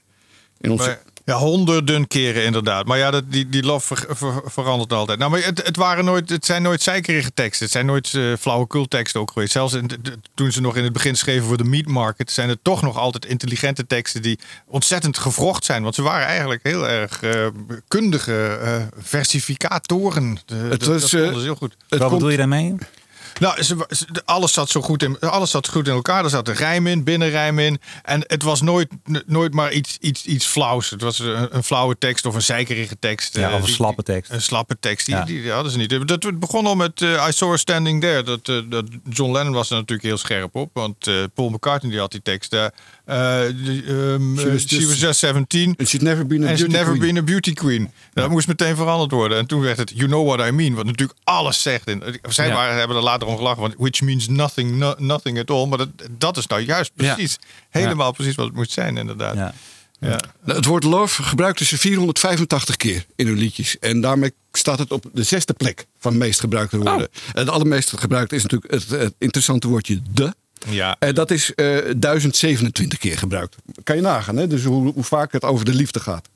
in onze... Maar- ja, honderden keren inderdaad. Maar ja, dat, die, die love ver- ver- verandert altijd. Nou, maar het, het, waren nooit, het zijn nooit zeikerige teksten. Het zijn nooit uh, flauwekul teksten ook geweest. Zelfs in de- toen ze nog in het begin schreven voor de meat market... zijn het toch nog altijd intelligente teksten die ontzettend gevrocht zijn. Want ze waren eigenlijk heel erg eh, kundige eh, versificatoren. De, Het dat, was, dat eh, ze heel goed. het Wat komt- bedoel je daarmee? Nou, ze, ze- alles zat zo goed in, alles zat goed in elkaar. Er zat een rijm in, binnenrijm in. En het was nooit, nooit maar iets, iets, iets flauws. Het was een, een flauwe tekst of een zeikerige tekst. Ja, eh, of een slappe tekst. Een slappe tekst, die, Ja. die, die hadden ze niet. Dat het begon al met eh, I Saw Her Standing There. Dat, eh, dat John Lennon was er natuurlijk heel scherp op. Want Paul McCartney die had die tekst. eh, ehm, She eh, was she just- was just 17. And she'd never been a beauty never queen. been a beauty queen. Dat moest meteen veranderd worden. En toen werd het You Know What I Mean. Wat natuurlijk alles zegt. In, zij Ja. waren, hebben er later om gelachen. Want which means nothing, no- nothing at all. Maar dat, dat is nou juist Ja. precies. Helemaal precies wat het moet zijn inderdaad. Ja. Ja. Nou, Het woord love gebruikten ze 485 keer in hun liedjes. En daarmee staat het op de zesde plek van meest gebruikte woorden. En het allermeest gebruikte is natuurlijk het, het interessante woordje de. Ja. En dat is eh 1027 keer gebruikt. Kan je nagaan, hè? Dus hoe, hoe vaak het over de liefde gaat.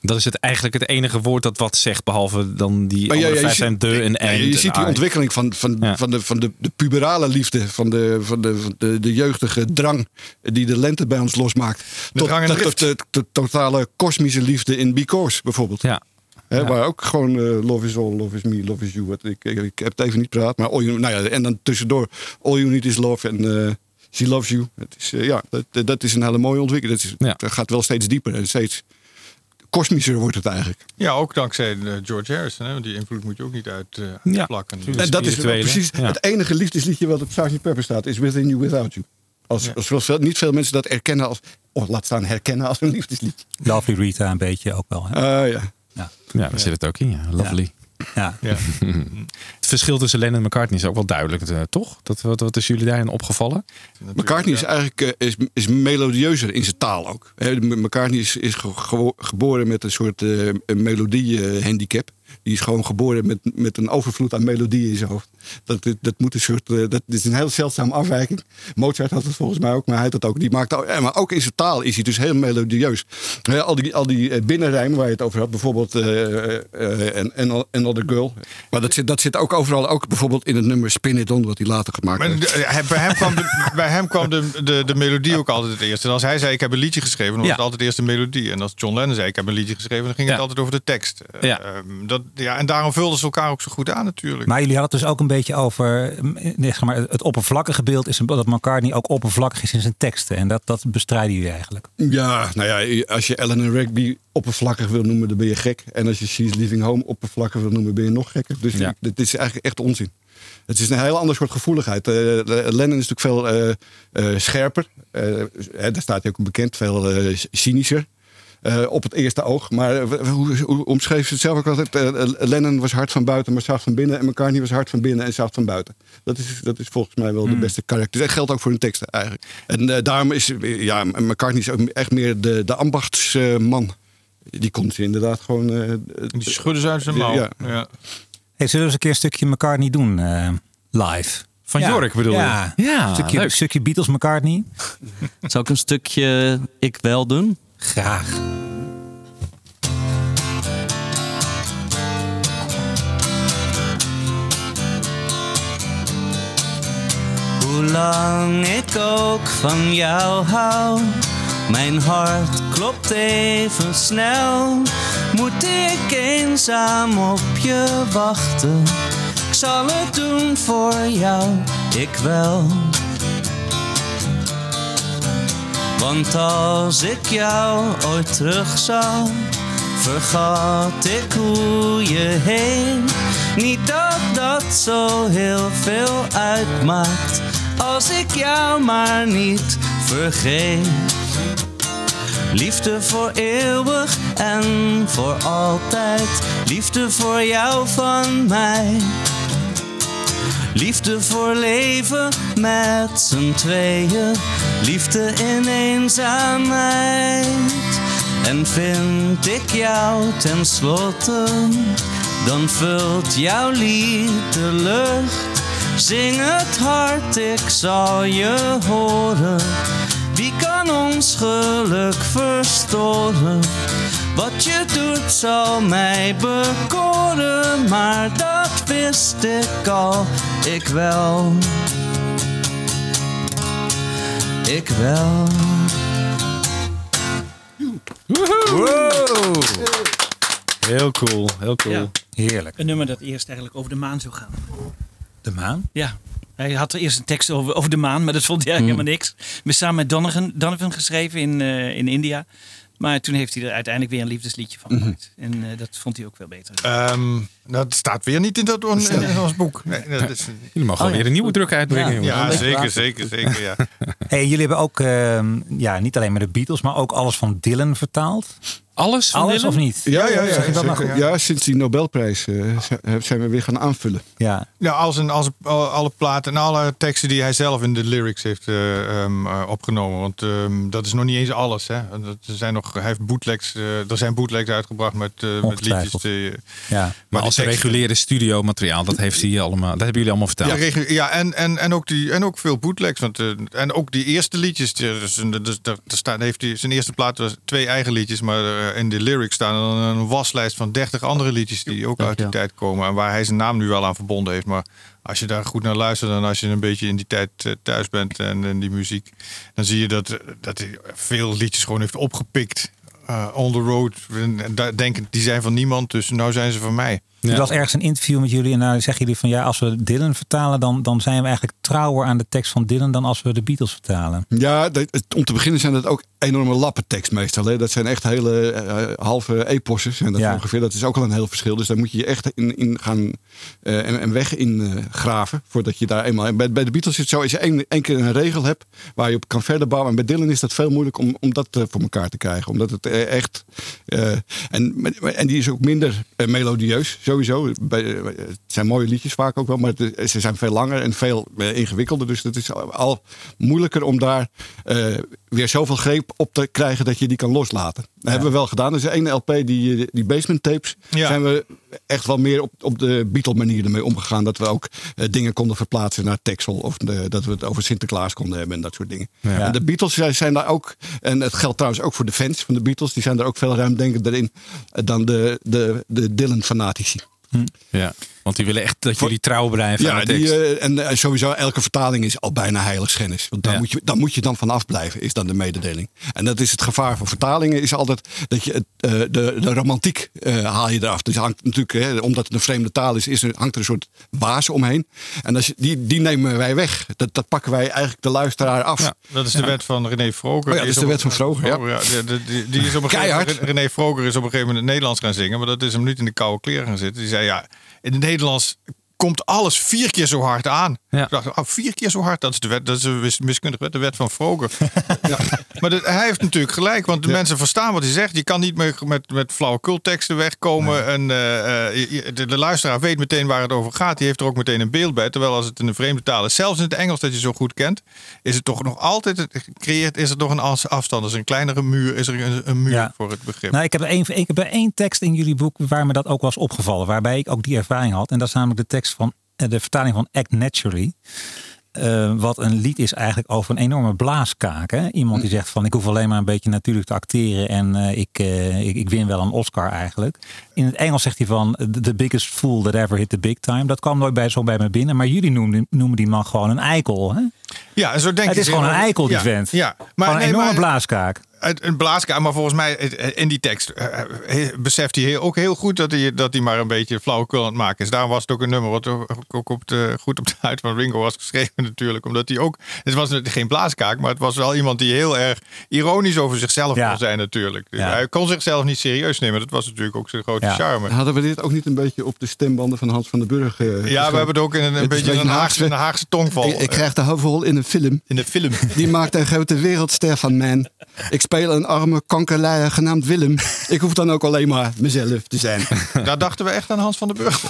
Dat is het eigenlijk het enige woord dat wat zegt, behalve dan die Maar ja, andere ja, vijf zijn de en je ziet die ontwikkeling van, van, Ja. van, de, van de, de puberale liefde, van, de, van, de, van de, de jeugdige drang die de lente bij ons losmaakt. tot, en tot, tot de, de totale kosmische liefde in Because bijvoorbeeld. Ja. Hè, Ja. Waar ook gewoon eh, love is all, love is me, love is you. Wat, ik, ik, ik heb het even niet praat, maar all you, nou ja, en dan tussendoor all you need is love en eh, she loves you. Het is, eh, ja, dat, dat is een hele mooie ontwikkeling. Dat, is, Ja. dat gaat wel steeds dieper en steeds kosmischer wordt het eigenlijk. ja, ook dankzij George Harrison. Hè? Want die invloed moet je ook niet Ja. uitplakken. Dus En dat is precies ja. het enige liefdesliedje wat op Sgt. Pepper staat, is Within You Without You. Als, als niet veel mensen dat erkennen als, of laat staan herkennen als een liefdesliedje. Lovely Rita een beetje ook wel. Hè? Ah, ja. Ja. Ja, daar zit het ook in. Ja. Lovely. Ja. Ja. Het verschil tussen Lennon en McCartney is ook wel duidelijk, eh, toch? Dat, wat, wat is jullie daarin opgevallen? McCartney is eigenlijk eh, is, is melodieuzer in zijn taal ook. McCartney is, is ge- ge- geboren met een soort eh, een melodie-handicap. Die is gewoon geboren met, met een overvloed aan melodieën in zijn hoofd. Dat, dat, moet een soort, eh, dat is een heel zeldzame afwijking. Mozart had het volgens mij ook, maar hij had het ook. Die maakte, ook- eh, maar ook in zijn taal is hij dus heel melodieus. Al die, al die eh, binnenrijmen waar je het over had, bijvoorbeeld eh, eh, en en Another Girl. Maar dat zit, dat zit ook overal, ook bijvoorbeeld in het nummer Spin It On, wat hij later gemaakt Maar heeft. bij hem kwam, de, bij hem kwam de, de, de melodie ook altijd het eerst. En als hij zei ik heb een liedje geschreven, dan was Ja. het altijd eerst de melodie. En als John Lennon zei ik heb een liedje geschreven, dan ging het altijd over de tekst. Ja. ehm, dat, ja, en daarom vulden ze elkaar ook zo goed aan natuurlijk. Maar jullie hadden het dus ook een beetje over mm, nee, zeg maar, het oppervlakkige beeld is dat McCartney ook oppervlakkig is in zijn teksten. En dat, dat bestrijden jullie eigenlijk. Ja, nou ja, als je Ellen Rigby oppervlakkig wil noemen, dan ben je gek. En als je She's Leaving Home oppervlakkig wil noemen, ben je nog gekker. Dus Ja. dit is eigenlijk echt onzin. Het is een heel ander soort gevoeligheid. Eh, Lennon is natuurlijk veel eh, eh, scherper. Eh, daar staat hij ook bekend, veel eh, cynischer. Eh, op het eerste oog. Maar eh, hoe, hoe omschreef ze het zelf ook altijd? Eh, Lennon was hard van buiten, maar zacht van binnen. En McCartney was hard van binnen en zacht van buiten. Dat is, dat is volgens mij wel de beste karakter. Dat geldt ook voor hun teksten eigenlijk. En eh, daarom is ja, McCartney is ook echt meer de, de ambachtsman. Die komt ze inderdaad gewoon... eh, Die schudden ze uit zijn mouw. Ja. Ja. Hey, zullen we eens een keer een stukje McCartney doen eh, live? Van Jork bedoel je? ja. Ja, een stukje, leuk. stukje Beatles McCartney. Zou ik een stukje ik wel doen? Graag. Hoe lang ik ook van jou hou, mijn hart klopt even snel. Moet ik eenzaam op je wachten? Ik zal het doen voor jou, ik wel. Want als ik jou ooit terugzag, vergat ik hoe je heen. Niet dat dat zo heel veel uitmaakt, als ik jou maar niet vergeet. Liefde voor eeuwig en voor altijd. Liefde voor jou van mij. Liefde voor leven met z'n tweeën. Liefde in eenzaamheid. En vind ik jou tenslotte, dan vult jouw lied de lucht. Zing het hard, ik zal je horen. Wie kan ons geluk verstoren? Wat je doet zal mij bekoren, maar dat wist ik al, ik wel. Ik wel. Wow. Heel cool, heel cool. Ja. Heerlijk. Een nummer dat eerst eigenlijk over de maan zou gaan. De maan? Ja. Hij had eerst een tekst over, over de maan, maar dat vond hij Hmm. helemaal niks. We samen met Donovan, Donovan geschreven in, eh, in India. Maar toen heeft hij er uiteindelijk weer een liefdesliedje van Mhm. gemaakt. En eh, dat vond hij ook veel beter. Ehm, dat staat weer niet in, dat, in, in ons boek. Nee, dat is, Jullie mogen weer een nieuwe druk uitbrengen. Ja, jongens. zeker, zeker, zeker. Ja. Hey, jullie hebben ook ehm, ja, niet alleen maar de Beatles, maar ook alles van Dylan vertaald. Alles van Alles Dylan? of niet? Ja, ja, ja. Dat nou goed? ja, sinds die Nobelprijs eh, z- zijn we weer gaan aanvullen. Ja. Ja, als, een, als al- alle platen en alle teksten die hij zelf in de lyrics heeft eh, ehm, eh, opgenomen. Want ehm, dat is nog niet eens alles. Hè. Dat er zijn nog, hij heeft bootlegs, eh, er zijn bootlegs uitgebracht met, eh, met liedjes. Die, Ja. Maar als teksten- reguliere studiomateriaal, dat heeft hij allemaal, dat hebben jullie allemaal verteld. Ja, ja en, en, en, ook die, en ook veel bootlegs. Want, eh, en ook die eerste liedjes. Dus, dus, daar staat, heeft hij, zijn eerste plaat was twee eigen liedjes. Maar eh, in de lyrics staan dan een waslijst van 30 andere liedjes. die ook uit die ja. tijd komen. En waar hij zijn naam nu wel aan verbonden heeft. Maar als je daar goed naar luistert. en als je een beetje in die tijd eh, thuis bent. en in die muziek. dan zie je dat, dat hij veel liedjes gewoon heeft opgepikt. on the road. En daar denken die zijn van niemand. Dus nou zijn ze van mij. Er was ergens een interview met jullie en daar zeggen jullie van ja, als we Dylan vertalen, dan, dan zijn we eigenlijk trouwer aan de tekst van Dylan dan als we de Beatles vertalen. Ja, dat- om te beginnen zijn dat ook enorme lappentekst meestal. Hè. Dat zijn echt hele eh, halve epossen. En dat, Ja. ongeveer, dat is ook al een heel verschil. Dus daar moet je je echt in, in gaan eh, en, en weg in eh, graven. Voordat je daar eenmaal. En bij, bij de Beatles is het zo: als je één, één keer een regel hebt waar je op kan verder bouwen. En bij Dylan is dat veel moeilijk om, om dat voor elkaar te krijgen. Omdat het echt. en, en die is ook minder melodieus, sowieso. Bij, eh, het zijn mooie liedjes vaak ook wel, maar ze zijn veel langer en veel eh, ingewikkelder. Dus het is al, moeilijker om daar eh, weer zoveel greep op te krijgen dat je die kan loslaten. Dat hebben we wel gedaan. Is één LP, die, die basement tapes, Ja. zijn we echt wel meer op, op de Beatle manier ermee omgegaan. Dat we ook eh, dingen konden verplaatsen naar Texel. Of de- dat we het over Sinterklaas konden hebben en dat soort dingen. En de Beatles zijn- zijn daar ook, en het geldt trouwens ook voor de fans van de Beatles, die zijn daar ook veel ruimdenkender in eh, dan de, de, de Dylan-fanatici. Ja, want die willen echt dat jullie trouw blijven aan Ja, de tekst. die, eh, en eh, sowieso elke vertaling is al bijna heiligschennis. Want daar, Ja. moet je, daar moet je dan van afblijven, is dan de mededeling. En dat is het gevaar van vertalingen, is altijd dat je het, eh, de, de romantiek eh, haal je eraf. Dus hangt natuurlijk, hè, omdat het een vreemde taal is, is er, hangt er een soort waas omheen. En als je, die, die nemen wij weg. Dat, dat pakken wij eigenlijk de luisteraar af. Ja, dat is de wet van René Vroger. Oh ja, Die dat is de op- wet van Vroger, ja. die, die- die- die is op een gegeven Keihard. moment, René Vroger is op een gegeven moment in het Nederlands gaan zingen. Maar dat is hem niet in de koude kleren gaan zitten. Die zei ja, in het Nederlands komt alles vier keer zo hard aan. Ja. Ik dacht, oh, vier keer zo hard, dat is de wet, dat is een wis- wiskundige wet, de wet van Vroger. ja. Maar dat- hij heeft natuurlijk gelijk, want de mensen verstaan wat hij zegt. Je kan niet meer met, met flauwekulteksten wegkomen. En eh, eh, de, de luisteraar weet meteen waar het over gaat. Die heeft er ook meteen een beeld bij. Terwijl als het in een vreemde taal is, zelfs in het Engels dat je zo goed kent, is het toch nog altijd, het creëert, is er toch een afstand. Dus een kleinere muur, is er een, een muur Ja. voor het begrip. Nou, ik heb, er één, ik heb één tekst in jullie boek waar me dat ook was opgevallen. Waarbij ik ook die ervaring had. En dat is namelijk de tekst van de vertaling van Act Naturally. Eh, wat een lied is eigenlijk over een enorme blaaskaak. Hè? Iemand die zegt van ik hoef alleen maar een beetje natuurlijk te acteren en eh, ik, eh, ik, ik win wel een Oscar eigenlijk. In het Engels zegt hij van the biggest fool that ever hit the big time. Dat kwam nooit bij, zo bij me binnen. Maar jullie noemen, noemen die man gewoon een eikel. Hè? Ja, zo denk Het is gewoon een eikel die ja, vent. Ja, Maar een nee, enorme maar- blaaskaak. een blaaskamer, maar volgens mij in die tekst eh, eh, beseft hij heel- ook heel goed dat hij, dat hij maar een beetje flauwekul aan het maken is. Daarom was het ook een nummer wat ook op de, goed op de huid van Ringo was geschreven natuurlijk. Omdat hij ook, het was geen blaaskaak, maar het was wel iemand die heel erg ironisch over zichzelf Ja. kon zijn natuurlijk. Ja. Hij kon zichzelf niet serieus nemen. Dat was natuurlijk ook zijn grote Ja. charme. Hadden we dit ook niet een beetje op de stembanden van Hans van den Burg? eh, Ja, we hebben het ook in een, een beetje een Haagse, een Haagse- Haagse tongval. Ik, ik krijg de hoofdrol in een film. In de film. Die maakt een grote wereldster van man. Ik speel een arme kankerleier genaamd Willem. Ik hoef dan ook alleen maar mezelf te zijn. Daar dachten we echt aan Hans van den Burg.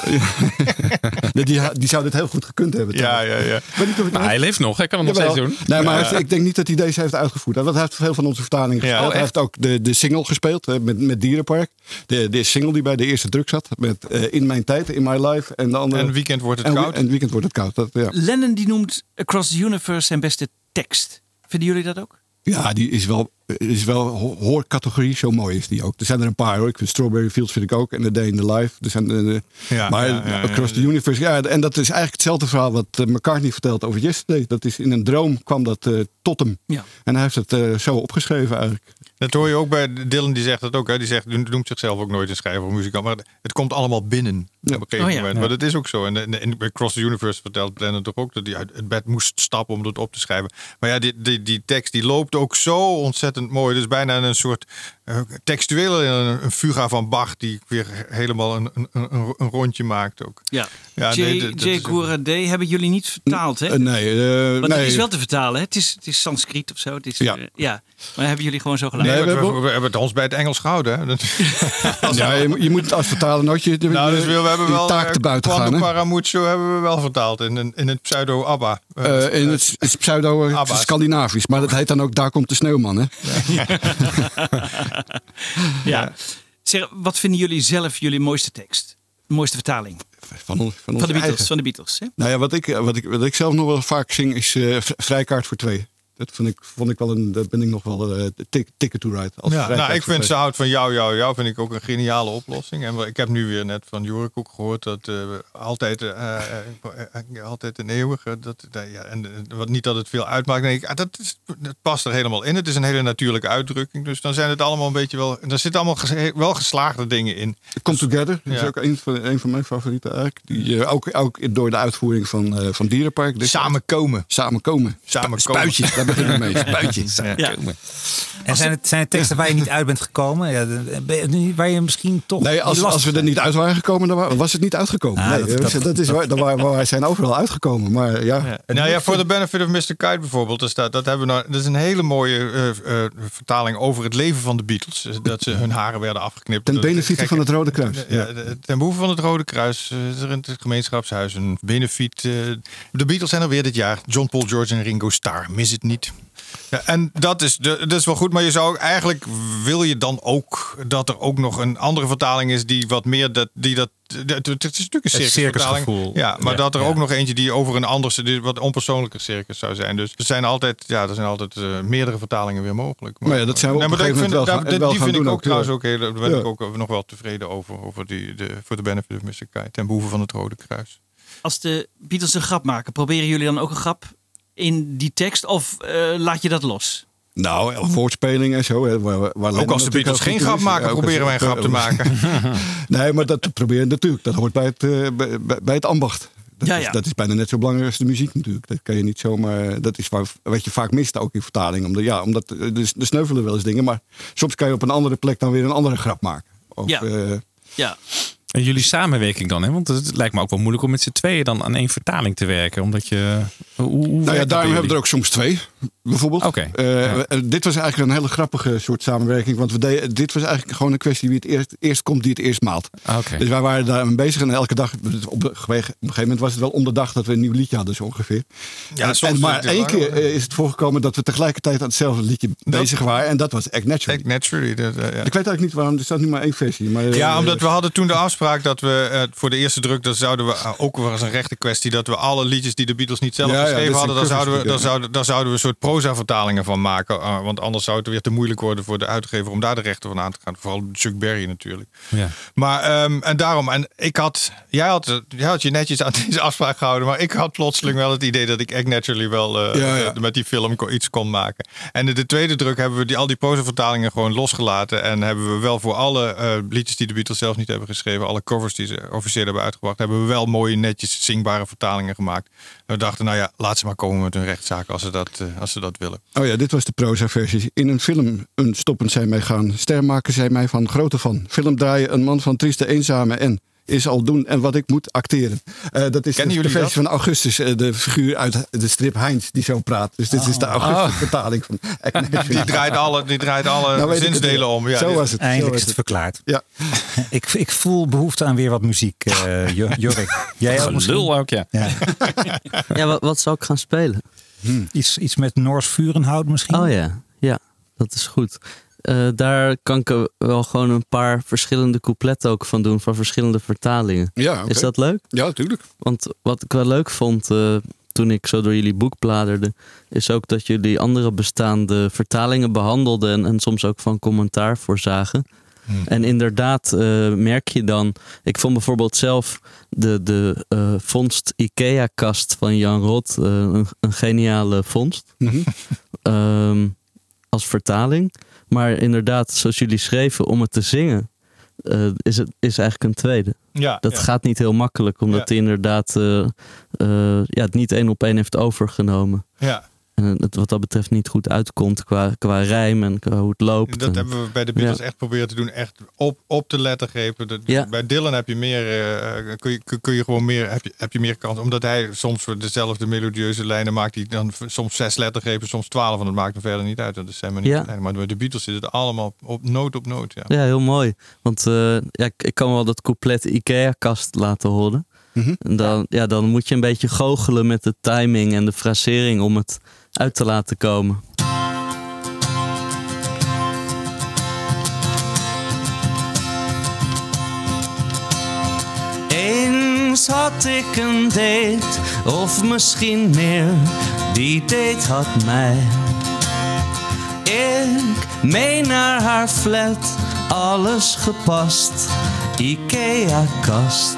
Die, die, die zou dit heel goed gekund hebben. Ja, ja, ja. Weet niet of het Nou, hij leeft nog, hij kan het nog steeds doen. Nee, maar Ja. ik denk niet dat hij deze heeft uitgevoerd. Hij heeft veel van onze vertalingen gespeeld. Hij heeft ook de, de single gespeeld hè, met, met Dierenpark. De, de single die bij de eerste druk zat. Met eh, In Mijn Tijd, In My Life. En de andere. En Weekend wordt het en, koud. En Weekend wordt het koud. Dat, ja. Lennon die noemt Across the Universe zijn beste tekst. Vinden jullie dat ook? ja, die is wel, is wel ho- hoorcategorie. Zo mooi is die ook. Er zijn er een paar hoor. Ik vind Strawberry Fields vind ik ook. En The Day in the Life. Er zijn, eh, Ja, maar ja, ja, Across ja. the Universe. Ja, en dat is eigenlijk hetzelfde verhaal wat eh, McCartney vertelt over Yesterday. Dat is in een droom kwam dat eh, tot hem. Ja. En hij heeft het eh, zo opgeschreven eigenlijk. Dat hoor je ook bij Dylan, die zegt dat ook. Hè. Die zegt, noemt zichzelf ook nooit een schrijver of muzikant. Maar het komt allemaal binnen Ja. op een gegeven Oh ja. moment. Maar dat is ook zo. En, en, en bij Cross the Universe vertelt Lennon toch ook dat hij uit het bed moest stappen om dat op te schrijven. Maar ja, die, die, die tekst die loopt ook zo ontzettend mooi. Dus bijna een soort eh, textuele een, fuga van Bach die weer helemaal een, een, een, een rondje maakt ook. Ja. Ja, J. nee, J. Gourade hebben jullie niet vertaald, hè? Eh, nee, eh, Want nee. het is wel te vertalen, hè? Het is, het is Sanskriet of zo. Het is, Ja. eh, ja. Maar hebben jullie gewoon zo? Nee, Nee, we, hebben- we hebben het ons bij het Engels gehouden. Hè. Ja, je, moet- je moet het als vertalen nooit je, de, Nou, dus we, we hebben wel taak eh, te buiten gaan. Paramucho hebben we wel vertaald in, een- in het pseudo-ABBA. Eh, in het, het pseudo-Scandinavisch. Maar dat heet dan ook Daar komt de sneeuwman. Hè? Ja. Zeg, wat vinden jullie zelf jullie mooiste tekst? De mooiste vertaling? Van, on- van, de Beatles. eigen. Van de Beatles hè? Nou ja, wat ik, wat, ik, wat ik zelf nog wel vaak zing is eh, v- Vrijkaart voor twee. Dat vond ik, vond ik wel een, daar ben ik nog wel tik, ticket to ride. Als Ja, nou, ik vind ze houdt van jou, jou, jou vind ik ook een geniale oplossing. En ik heb nu weer net van Jorik ook gehoord dat eh, altijd, eh, altijd een eeuwige. Dat, ja, en wat niet dat het veel uitmaakt. Nee, ik, ah, dat, is, dat past er helemaal in. Het is een hele natuurlijke uitdrukking. Dus dan zijn het allemaal een beetje wel. Er zitten allemaal ges- wel geslaagde dingen in. Come Together dat is Ja. ook een van, een van mijn favorieten eigenlijk. Die, ook, ook door de uitvoering van, van Dierenpark. Dus Samenkomen. Samenkomen. Samenkomen. Spuitje, daar mee. Spuitje. Ja. En zijn het, zijn het teksten waar je niet uit bent gekomen? Ja, de- ben je- waar je misschien toch. Nee, als, we er niet uit waren gekomen, dan wa- was het niet uitgekomen. Ah, nee, dat- dat, dat- dat is waar, wij zijn overal uitgekomen. Maar ja, Ja. Nou ja, voor de benefit of Mr. Kite bijvoorbeeld. Dat, staat, dat, hebben we nou, dat is een hele mooie eh, eh, vertaling over het leven van de Beatles. Dus Dat ze hun haren werden afgeknipt. ten Dat benefiete gek. van het Rode Kruis. Ja, ten behoeve van het Rode Kruis eh, is er in het gemeenschapshuis een benefiet. eh, de Beatles zijn er weer dit jaar. John, Paul, George en Ringo Starr. Mis het niet. Ja, en dat is, de, dat is wel goed, maar je zou eigenlijk wil je dan ook dat er ook nog een andere vertaling is die wat meer dat die dat. dat- Het is natuurlijk een Het circusvertaling. Ja, maar Ja, dat er ja. ook nog eentje die over een ander, wat onpersoonlijker circus zou zijn. Dus er zijn altijd, ja, er zijn altijd eh, meerdere vertalingen weer mogelijk. Maar ja, dat zijn we op Nee, maar vind, moment wel daar- gaan- wel die gaan vind ik ook ook, trouwens ook heel, daar ben Ja. ik ook nog wel tevreden over, over die, de, voor de benefit of Mr. Kite, ten behoeve van het Rode Kruis. Als de Beatles een grap maken, proberen jullie dan ook een grap in die tekst? Of eh, laat je dat los? Nou, woordspeling en zo. Hè, waar, Ook als de Beatles geen grap maken, proberen wij een grap te maken. nee, maar dat proberen natuurlijk. Dat hoort bij het, eh, bij, het ambacht. Dat, Ja, is, dat is bijna net zo belangrijk als de muziek natuurlijk. Dat kan je niet zomaar. Dat is waar, wat je vaak mist ook in vertaling. Omdat, ja, omdat eh, de, de sneuvelen wel eens dingen. Maar soms kan je op een andere plek dan weer een andere grap maken. Of, Ja. eh, Ja. En jullie samenwerking dan, hè? Want het lijkt me ook wel moeilijk om met z'n tweeën dan aan één vertaling te werken. Omdat je. Hoe, hoe Nou ja, daarom hebben we er ook soms twee, bijvoorbeeld. Eh, eh, Dit was eigenlijk een hele grappige soort samenwerking. Want we deden, dit was eigenlijk gewoon een kwestie wie het eerst, eerst komt, die het eerst maalt. Dus wij waren daar mee bezig en elke dag, op, de, op een gegeven moment was het wel om de dag dat we een nieuw liedje hadden, zo ongeveer. Ja, En- maar één keer eh, is het voorgekomen dat we tegelijkertijd aan hetzelfde liedje bezig waren. En dat was Act Naturally. Act Naturally. dat, ja. Ik weet eigenlijk niet waarom, er staat nu maar één versie. Maar, Ja, omdat we hadden toen de afspraak dat we voor de eerste druk, dat zouden we ook wel eens een rechte kwestie, dat we alle liedjes die de Beatles niet zelf geschreven hadden, dan zouden, we, dan, zouden, dan zouden we een soort proza-vertalingen van maken. eh, want anders zou het weer te moeilijk worden voor de uitgever om daar de rechten van aan te gaan. Vooral Chuck Berry natuurlijk. Ja. Maar ehm, en daarom, en ik had, jij had, jij had je netjes aan deze afspraak gehouden, maar ik had plotseling wel het idee dat ik Act Naturally wel eh, Ja, ja. met die film iets kon maken. En in de tweede druk hebben we die, al die proza-vertalingen gewoon losgelaten en hebben we wel voor alle eh, liedjes die de Beatles zelf niet hebben geschreven, alle covers die ze officieel hebben uitgebracht, hebben we wel mooie, netjes zingbare vertalingen gemaakt. We dachten, nou ja, laat ze maar komen met hun rechtszaak als ze dat, eh, als ze dat willen. Oh ja, dit was de proza-versie. In een film, een stoppend zij mij gaan. Ster maken zij mij van grote van. Film draaien, een man van trieste eenzame en is al doen en wat ik moet acteren. Eh, dat is de, Kennen de jullie versie van Augustus, eh, de figuur uit de strip Heinz die zo praat. Dus dit is de Augustus-vertaling van Die draait alle, die draait alle Nou zinsdelen om. Ja, Zo was het. Eindelijk was is het het. verklaard. Ja. Ik, ik voel behoefte aan weer wat muziek, eh, Jo- Jorik. Jij ook misschien? Lul ook, ja. Ja. Ja, wat, wat zou ik gaan spelen? Iets, iets met Noors Vurenhout misschien? Oh ja, ja, dat is goed. Eh, daar kan ik wel gewoon een paar verschillende coupletten ook van doen, van verschillende vertalingen. Ja. Is dat leuk? Ja, natuurlijk. Want wat ik wel leuk vond eh, toen ik zo door jullie boek bladerde, is ook dat jullie andere bestaande vertalingen behandelden en, en soms ook van commentaar voorzagen. En inderdaad eh, merk je dan, ik vond bijvoorbeeld zelf de, de vondst IKEA-kast van Jan Rot een, een geniale vondst. Ehm, als vertaling. Maar inderdaad, zoals jullie schreven, om het te zingen, eh, is het is eigenlijk een tweede. Ja, dat ja. gaat niet heel makkelijk, omdat Ja. hij inderdaad eh, eh, ja, het niet één op één heeft overgenomen. Ja. En het wat dat betreft niet goed uitkomt qua, qua rijm en qua hoe het loopt. Dat En- hebben we bij de Beatles Ja. echt proberen te doen. Echt op, op de lettergrepen. De- Ja. Bij Dylan heb je meer, eh, kun, je, kun- je gewoon meer, heb je, heb je meer kans. Omdat hij soms voor dezelfde melodieuze lijnen maakt. Die dan soms zes lettergrepen, soms twaalf. En dat maakt er verder niet uit. Dat zijn maar niet Ja. de lijnen. Maar bij de Beatles zit het allemaal op noot op noot. Ja. Ja, heel mooi. Want eh, ja, ik, ik kan wel dat couplet IKEA-kast laten horen. En dan, ja, dan moet je een beetje goochelen met de timing en de frasering om het uit te laten komen. Eens had ik een date, of misschien meer, die date had mij. Ik mee naar haar flat, alles gepast, Ikea-kast.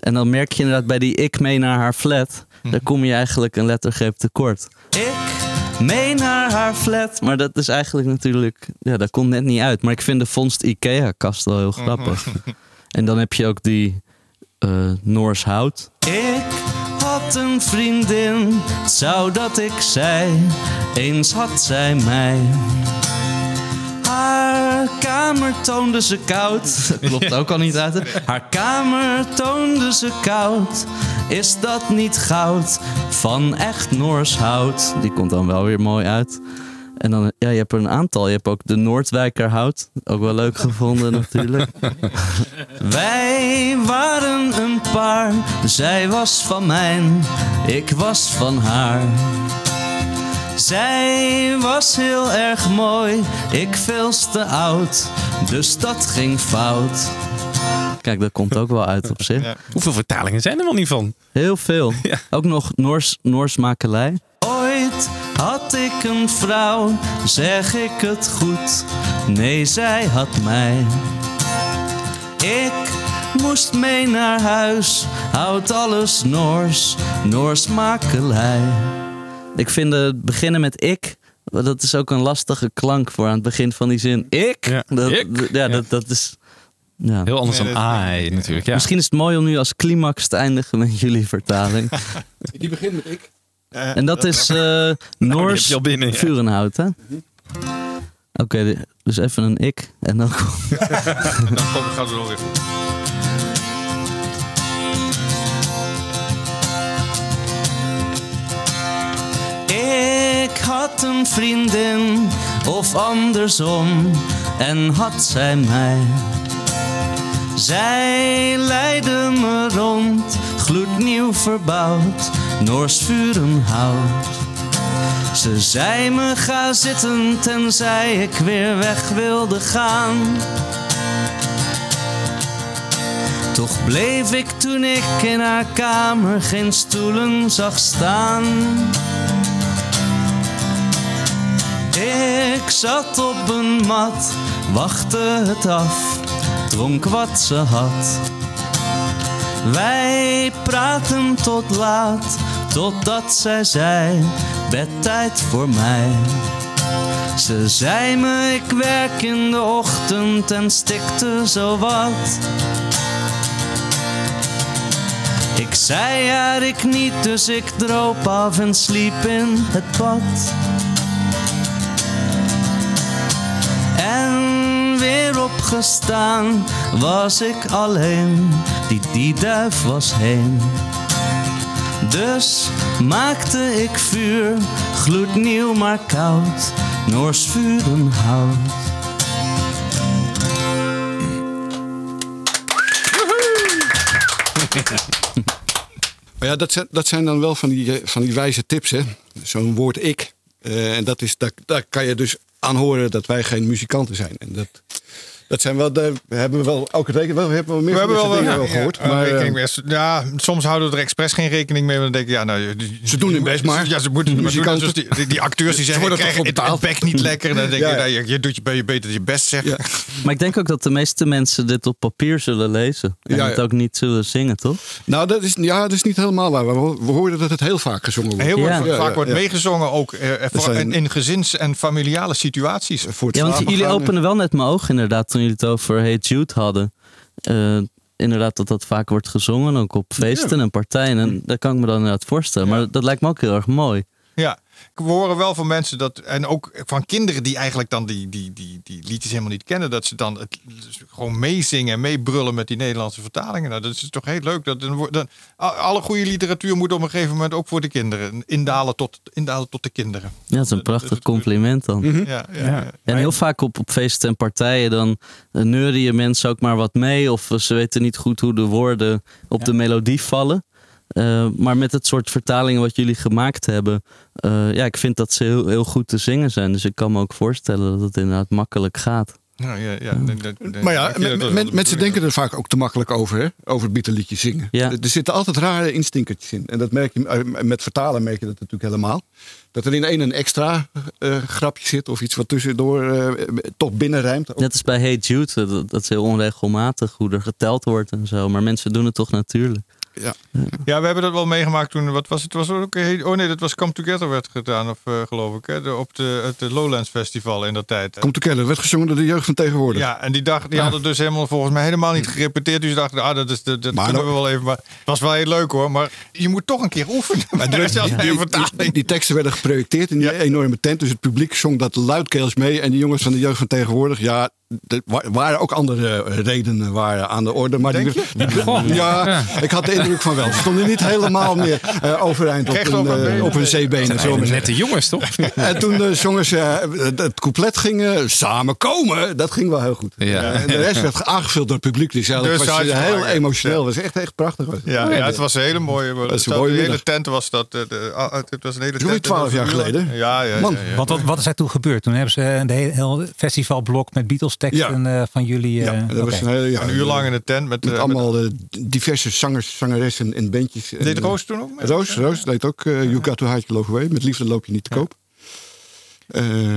En dan merk je inderdaad bij die ik mee naar haar flat, daar kom je eigenlijk een lettergreep tekort. Ik mee naar haar flat, maar dat is eigenlijk natuurlijk, ja, dat komt net niet uit. Maar ik vind de vondst Ikea-kast wel heel grappig. En dan heb je ook die eh Noors hout. Ik had een vriendin, zou dat ik zei, eens had zij mij. Haar kamer toonde ze koud. Dat klopt ook al niet uit. hè? Haar kamer toonde ze koud. Is dat niet goud van echt Noors hout? Die komt dan wel weer mooi uit. En dan, ja, je hebt er een aantal. Je hebt ook de Noordwijkerhout. Ook wel leuk gevonden natuurlijk. Wij waren een paar. Zij was van mijn, ik was van haar. Zij was heel erg mooi, ik veel te oud, dus dat ging fout. Kijk, dat komt ook wel uit op zich. Hoeveel vertalingen zijn er wel niet van? Heel veel. Ook nog Noors, Noors makelij. Ooit had ik een vrouw, zeg ik het goed? Nee, zij had mij. Ik moest mee naar huis, houdt alles Noors, Noors makelij. Ik vind het beginnen met ik, dat is ook een lastige klank voor aan het begin van die zin. Ik? dat, ik. Ja, Dat, dat is... Ja. Heel anders dan I natuurlijk. Ja. Misschien is het mooi om nu als climax te eindigen met jullie vertaling. Die begint met ik. En dat is eh heb Noors al binnen, ja. Vurenhout, hè? Oké, di- dus even een ik en dan... En dan komt, gaat het wel weer goed. Had een vriendin, of andersom, en had zij mij. Zij leidde me rond, gloednieuw verbouwd, Noors vurenhout. Ze zei me ga zitten tenzij ik weer weg wilde gaan. Toch bleef ik toen ik in haar kamer geen stoelen zag staan. Ik zat op een mat, wachtte het af, dronk wat ze had. Wij praten tot laat, totdat zij zei, bedtijd voor mij. Ze zei me, ik werk in de ochtend en stikte zo wat. Ik zei ja, ik niet, dus ik droop af en sliep in het bad. En weer opgestaan was ik alleen, die, die duif was heen. Dus maakte ik vuur, gloednieuw maar koud, Noors vurenhout. Maar ja, dat zijn, dat zijn dan wel van die, eh, van die wijze tips, hè. Zo'n woord ik. Eh, en dat is, daar, daar kan je dus aan horen dat wij geen muzikanten zijn. En dat, dat zijn wel, daar hebben we wel elke week wel, we hebben wel meer We hebben deze wel, dingen ja, wel gehoord. ja, maar, rekening eh, ja, soms houden we er expres geen rekening mee. Want dan denk ik, ja, nou, Ze doen hun best maar. Ja, ze moeten De maar doen. muzikanten- Dus die, die, die acteurs die Ze zeggen, ik toch krijg het, het bek niet lekker. Dan denk Ja, je, ja. nou, je, je doet je, je beter je best zeggen. Maar ik denk ook dat de meeste mensen dit op papier zullen lezen. En Ja, het ook niet zullen zingen, toch? nou, dat is, ja, dat is niet helemaal waar. We, we hoorden dat het heel vaak gezongen wordt. Heel Ja. vaak ja, wordt ja. meegezongen ook eh, voor- zijn- in, in gezins- en familiale situaties. Voor Ja, want jullie openen wel net mijn ogen inderdaad toen jullie het over Hey Jude hadden. Eh, inderdaad dat dat vaak wordt gezongen, ook op feesten en partijen. En dat kan ik me dan inderdaad voorstellen. Maar dat lijkt me ook heel erg mooi. Ja, we horen wel van mensen dat, en ook van kinderen die eigenlijk dan die, die, die, die liedjes helemaal niet kennen, dat ze dan het gewoon meezingen en meebrullen met die Nederlandse vertalingen. Nou, dat is toch heel leuk. Dat, dan, alle goede literatuur moet op een gegeven moment ook voor de kinderen indalen tot, indalen tot de kinderen. Ja, dat is een prachtig compliment dan. Ja, ja, ja. En heel vaak op, op feesten en partijen dan eh, neurien mensen ook maar wat mee. Of ze weten niet goed hoe de woorden op de melodie vallen. Eh, maar met het soort vertalingen wat jullie gemaakt hebben. eh, ja, ik vind dat ze heel, heel goed te zingen zijn. Dus ik kan me ook voorstellen dat het inderdaad makkelijk gaat. Nou, ja, ja, Maar ja, mensen denken er vaak ook te makkelijk over, hè? over het Beatle-liedje zingen. Ja. Er, er zitten altijd rare instinkertjes in. En dat merk je, eh, met vertalen merk je dat natuurlijk helemaal. Dat er in één een extra eh, grapje zit of iets wat tussendoor eh, toch binnenrijmt. Net als bij Hey Jude, dat, dat is heel onregelmatig hoe er geteld wordt en zo. Maar mensen doen het toch natuurlijk. Ja. Ja, we hebben dat wel meegemaakt toen. Wat was het? Was ook, oh nee, dat was Come Together werd gedaan, of, eh, geloof ik. Hè? De- op de, het de Lowlands Festival in dat tijd. Toekennen, dat werd gezongen door de jeugd van tegenwoordig. Ja, en die, dag, die hadden dus helemaal volgens mij helemaal niet gerepeteerd. Dus ze dachten, ah, dat, is, dat, dat Maar kunnen dan- we wel even. Maar het was wel heel leuk hoor. Maar je moet toch een keer oefenen. Maar Maar die, die- die- teksten werden geprojecteerd in die enorme tent. Dus het publiek zong dat luidkeels mee. En die jongens van de jeugd van tegenwoordig, ja, er wa- waren ook andere eh, redenen waren aan de orde. Maar die, die- ja, ik had de indruk van wel. Ze stonden niet helemaal meer eh, overeind op hun, benen. op hun zeebenen. zeggen. Nette jongens, toch? En toen de zongen ze eh, het- het couplet gingen samen komen. Dat ging wel heel goed. Ja. En de rest werd aangevuld door het publiek. Dus eigenlijk was het heel emotioneel. Het was echt, echt prachtig. Was het. Ja, ja, het was een hele mooie. Dat is een de hele tent was dat. de, ah, het was een hele tent. 12 jaar geleden. Ja, ja, Man. ja, ja. Want wat, wat is er toen gebeurd? Toen hebben ze een hele- heel festivalblok met Beatles teksten eh, van jullie. eh, Ja, dat was een, hele, ja, Een uur lang in de tent met, Met allemaal diverse zangers, zangeressen en bandjes. Deed En, eh, Roos toen ook mee? Roos, Roos deed ook eh You Got To Hide Your Love Away. Met liefde loop je niet te koop. Eh,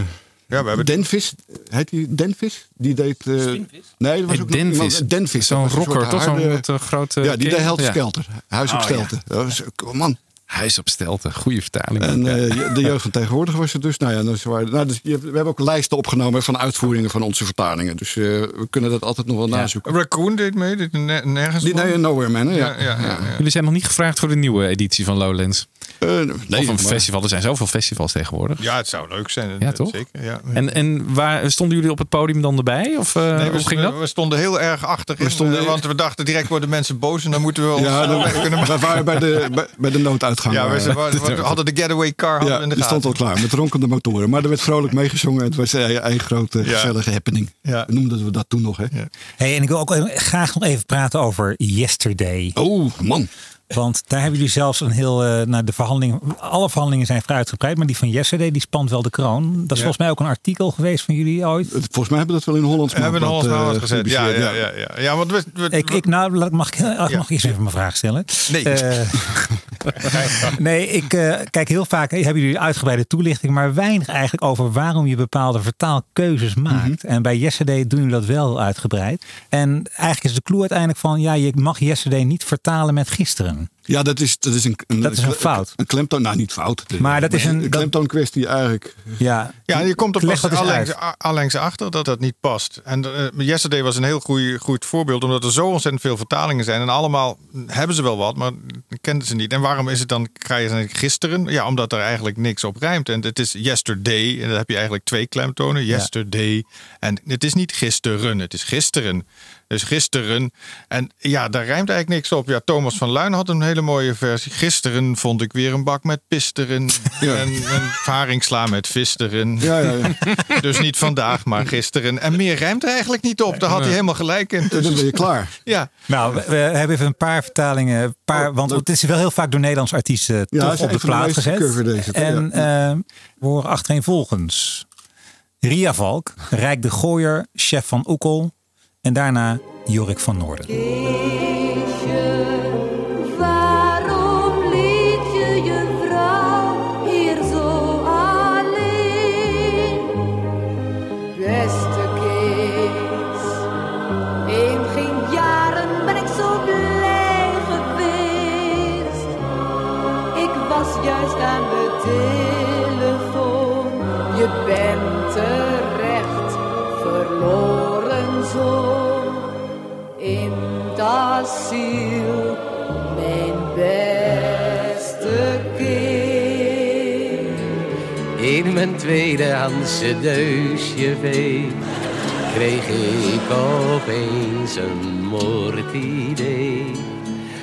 Ja, we hebben Denvis, heet die Denvis? Die deed... eh, nee, dat was Hey, ook Denvis. iemand- Denvis. Zo'n rocker, toch? Zo'n grote Ja, die deed Ja. Skelter. Huis op Oh, Stelten. Dat was, oh, man. Huis op stelten, goede vertaling. En eh, de jeugd van tegenwoordig was het dus. Nou ja, dus ze waren, nou, dus je- we hebben ook lijsten opgenomen van uitvoeringen van onze vertalingen. Dus eh, we kunnen dat altijd nog wel nazoeken. Raccoon deed mee, dit nergens. Die, nee, Nowhere Man, ja. Ja, ja, ja, ja. Jullie zijn nog niet gevraagd voor de nieuwe editie van Lowlands. Eh, nee, of een maar- festival. Er zijn zoveel festivals tegenwoordig. Ja, het zou leuk zijn. Ja, eh, toch? Zeker, ja. En, en waar stonden jullie op het podium dan erbij? Of eh, Nee, hoe ging we, dat? we stonden heel erg achterin. We stonden- want we dachten direct worden mensen boos en dan moeten we ons Ja, dan- weg kunnen we waren bij de, bij, bij de nooduitgang. Ja, we, we. we- we hadden de getaway car hadden Ja, we in de die gaten. stond al klaar met ronkende motoren. Maar er werd vrolijk meegezongen. Het was een, een grote Ja. gezellige happening. Ja. Noemden we dat toen nog, hè? Hey, en ik wil ook graag nog even praten over Yesterday. Oh, man. Want daar hebben jullie zelfs een heel. eh nou, de verhandelingen. Alle verhandelingen zijn vrij uitgebreid. Maar die van Yesterday, die spant wel de kroon. Dat is Ja. volgens mij ook een artikel geweest van jullie ooit. Volgens mij hebben we dat wel in Hollands We hebben een Maandblad, Hollands eh, gezet. Ja, ja, ja, ja. ja want we, we- Ik, ik, nou, laat- mag ik mag Ja. eerst even mijn vraag stellen? Nee. Eh, nee, ik kijk heel vaak, hebben jullie uitgebreide toelichting, maar weinig eigenlijk over waarom je bepaalde vertaalkeuzes maakt. En bij Yesterday doen jullie dat wel uitgebreid. En eigenlijk is de clue uiteindelijk van, ja, je mag Yesterday niet vertalen met gisteren. Ja, dat is, dat is een, een, Dat is een fout. Een klemtoon, nou niet fout. Maar dat is een- klemtoon kwestie eigenlijk. Ja, Ja, en je komt er pas allengs, allengs achter dat dat niet past. En eh, Yesterday was een heel goeie- goed voorbeeld, omdat er zo ontzettend veel vertalingen zijn. En allemaal hebben ze wel wat, maar kenden ze niet. En waarom is het dan, krijg je dan gisteren? Ja, omdat er eigenlijk niks op rijmt. En het is yesterday, en dan heb je eigenlijk twee klemtonen. Yesterday. En het is niet gisteren, het is gisteren. Dus gisteren. En ja, daar rijmt eigenlijk niks op. Ja, Thomas van Luin had een hele mooie versie. Gisteren vond ik weer een bak met pisteren. Ja. En een varingsla met visteren. Ja, ja, ja. Dus niet vandaag, maar gisteren. En meer rijmt er eigenlijk niet op. Daar had hij helemaal gelijk in. Dan ben je klaar. Ja, Nou, we, hebben even een paar vertalingen. Een Paar, want het is wel heel vaak door Nederlandse artiesten Ja, toch op de een van de plaat meest gezet. deze, toch? en Ja. eh, we horen achtereenvolgens Ria Valk, Rijk de Gooier, Chef van Oekel en daarna Jorik van Noorden. Mijn beste kind. In mijn tweedehandse deusje vee kreeg ik opeens een moordidee.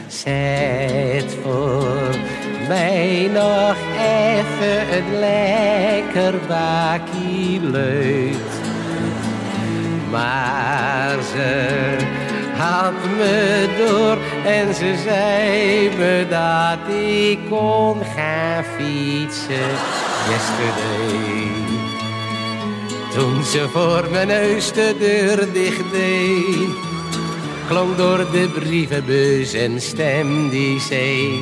Zet voor mij nog even een lekker bakkie leut. Maar ze had me door en ze zei me dat ik kon gaan fietsen yesterday. Toen ze voor mijn neus de deur dicht deed, klonk door de brievenbus een stem die zei: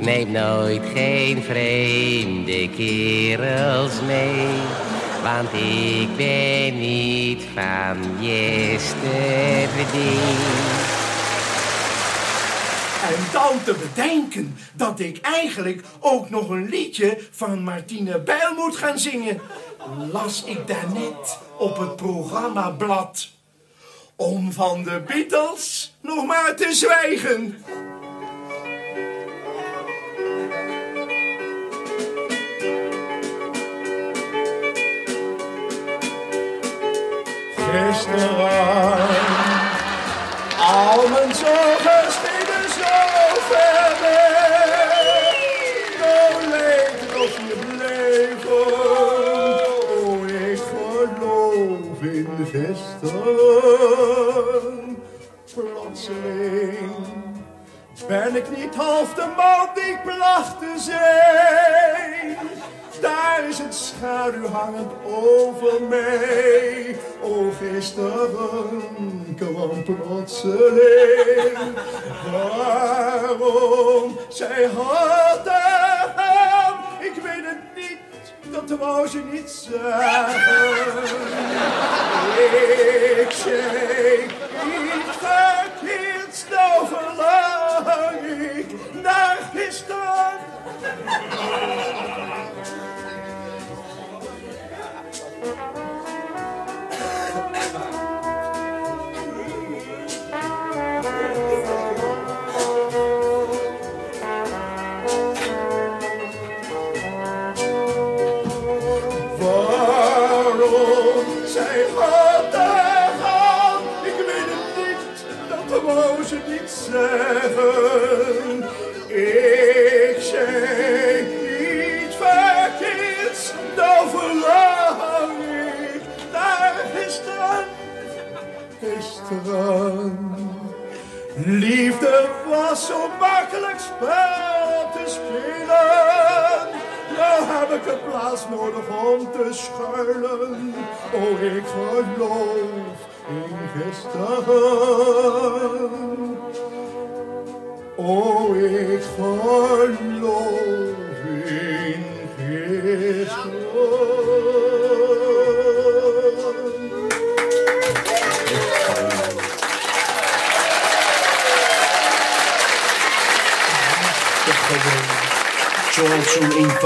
Neem nooit geen vreemde kerels mee, want ik ben niet van yesterday. En dan te bedenken dat ik eigenlijk ook nog een liedje van Martine Bijl moet gaan zingen. Las ik daarnet op het programmablad. Om van de Beatles nog maar te zwijgen. Gisteren, al mijn zorgen steden zo ver weg. Oh, leed of je bleven, oh, ik geloof in gisteren. Plotseling ben ik niet half de man die ik placht te zijn. Daar is het schaduw hangend over mij. O gisteren kwam plotseling. Waarom zij had aan? Ik weet het niet, dat wou ze niet zeggen. Ik zei iets verkeerds, nou verlang ik naar gisteren. Ik zei iets verkeerds, nou verlang gisteren. Liefde was zo makkelijk spel te spelen. Nou heb ik een plaats nodig om te schuilen. Oh, ik geloof in gisteren.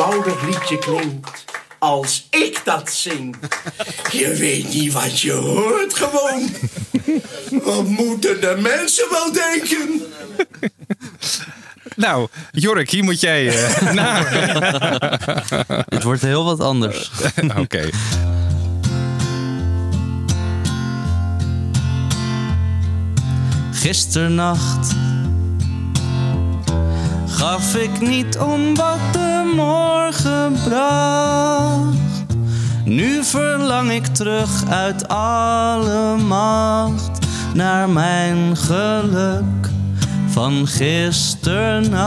Eenvoudig liedje klinkt. Als ik dat zing. Je weet niet wat je hoort gewoon. Wat moeten de mensen wel denken? Nou, Jorik, hier moet jij na. Het wordt heel wat anders. Oké. Gisternacht gaf ik niet om wat de morgen bracht. Nu verlang ik terug uit alle macht naar mijn geluk van gisternacht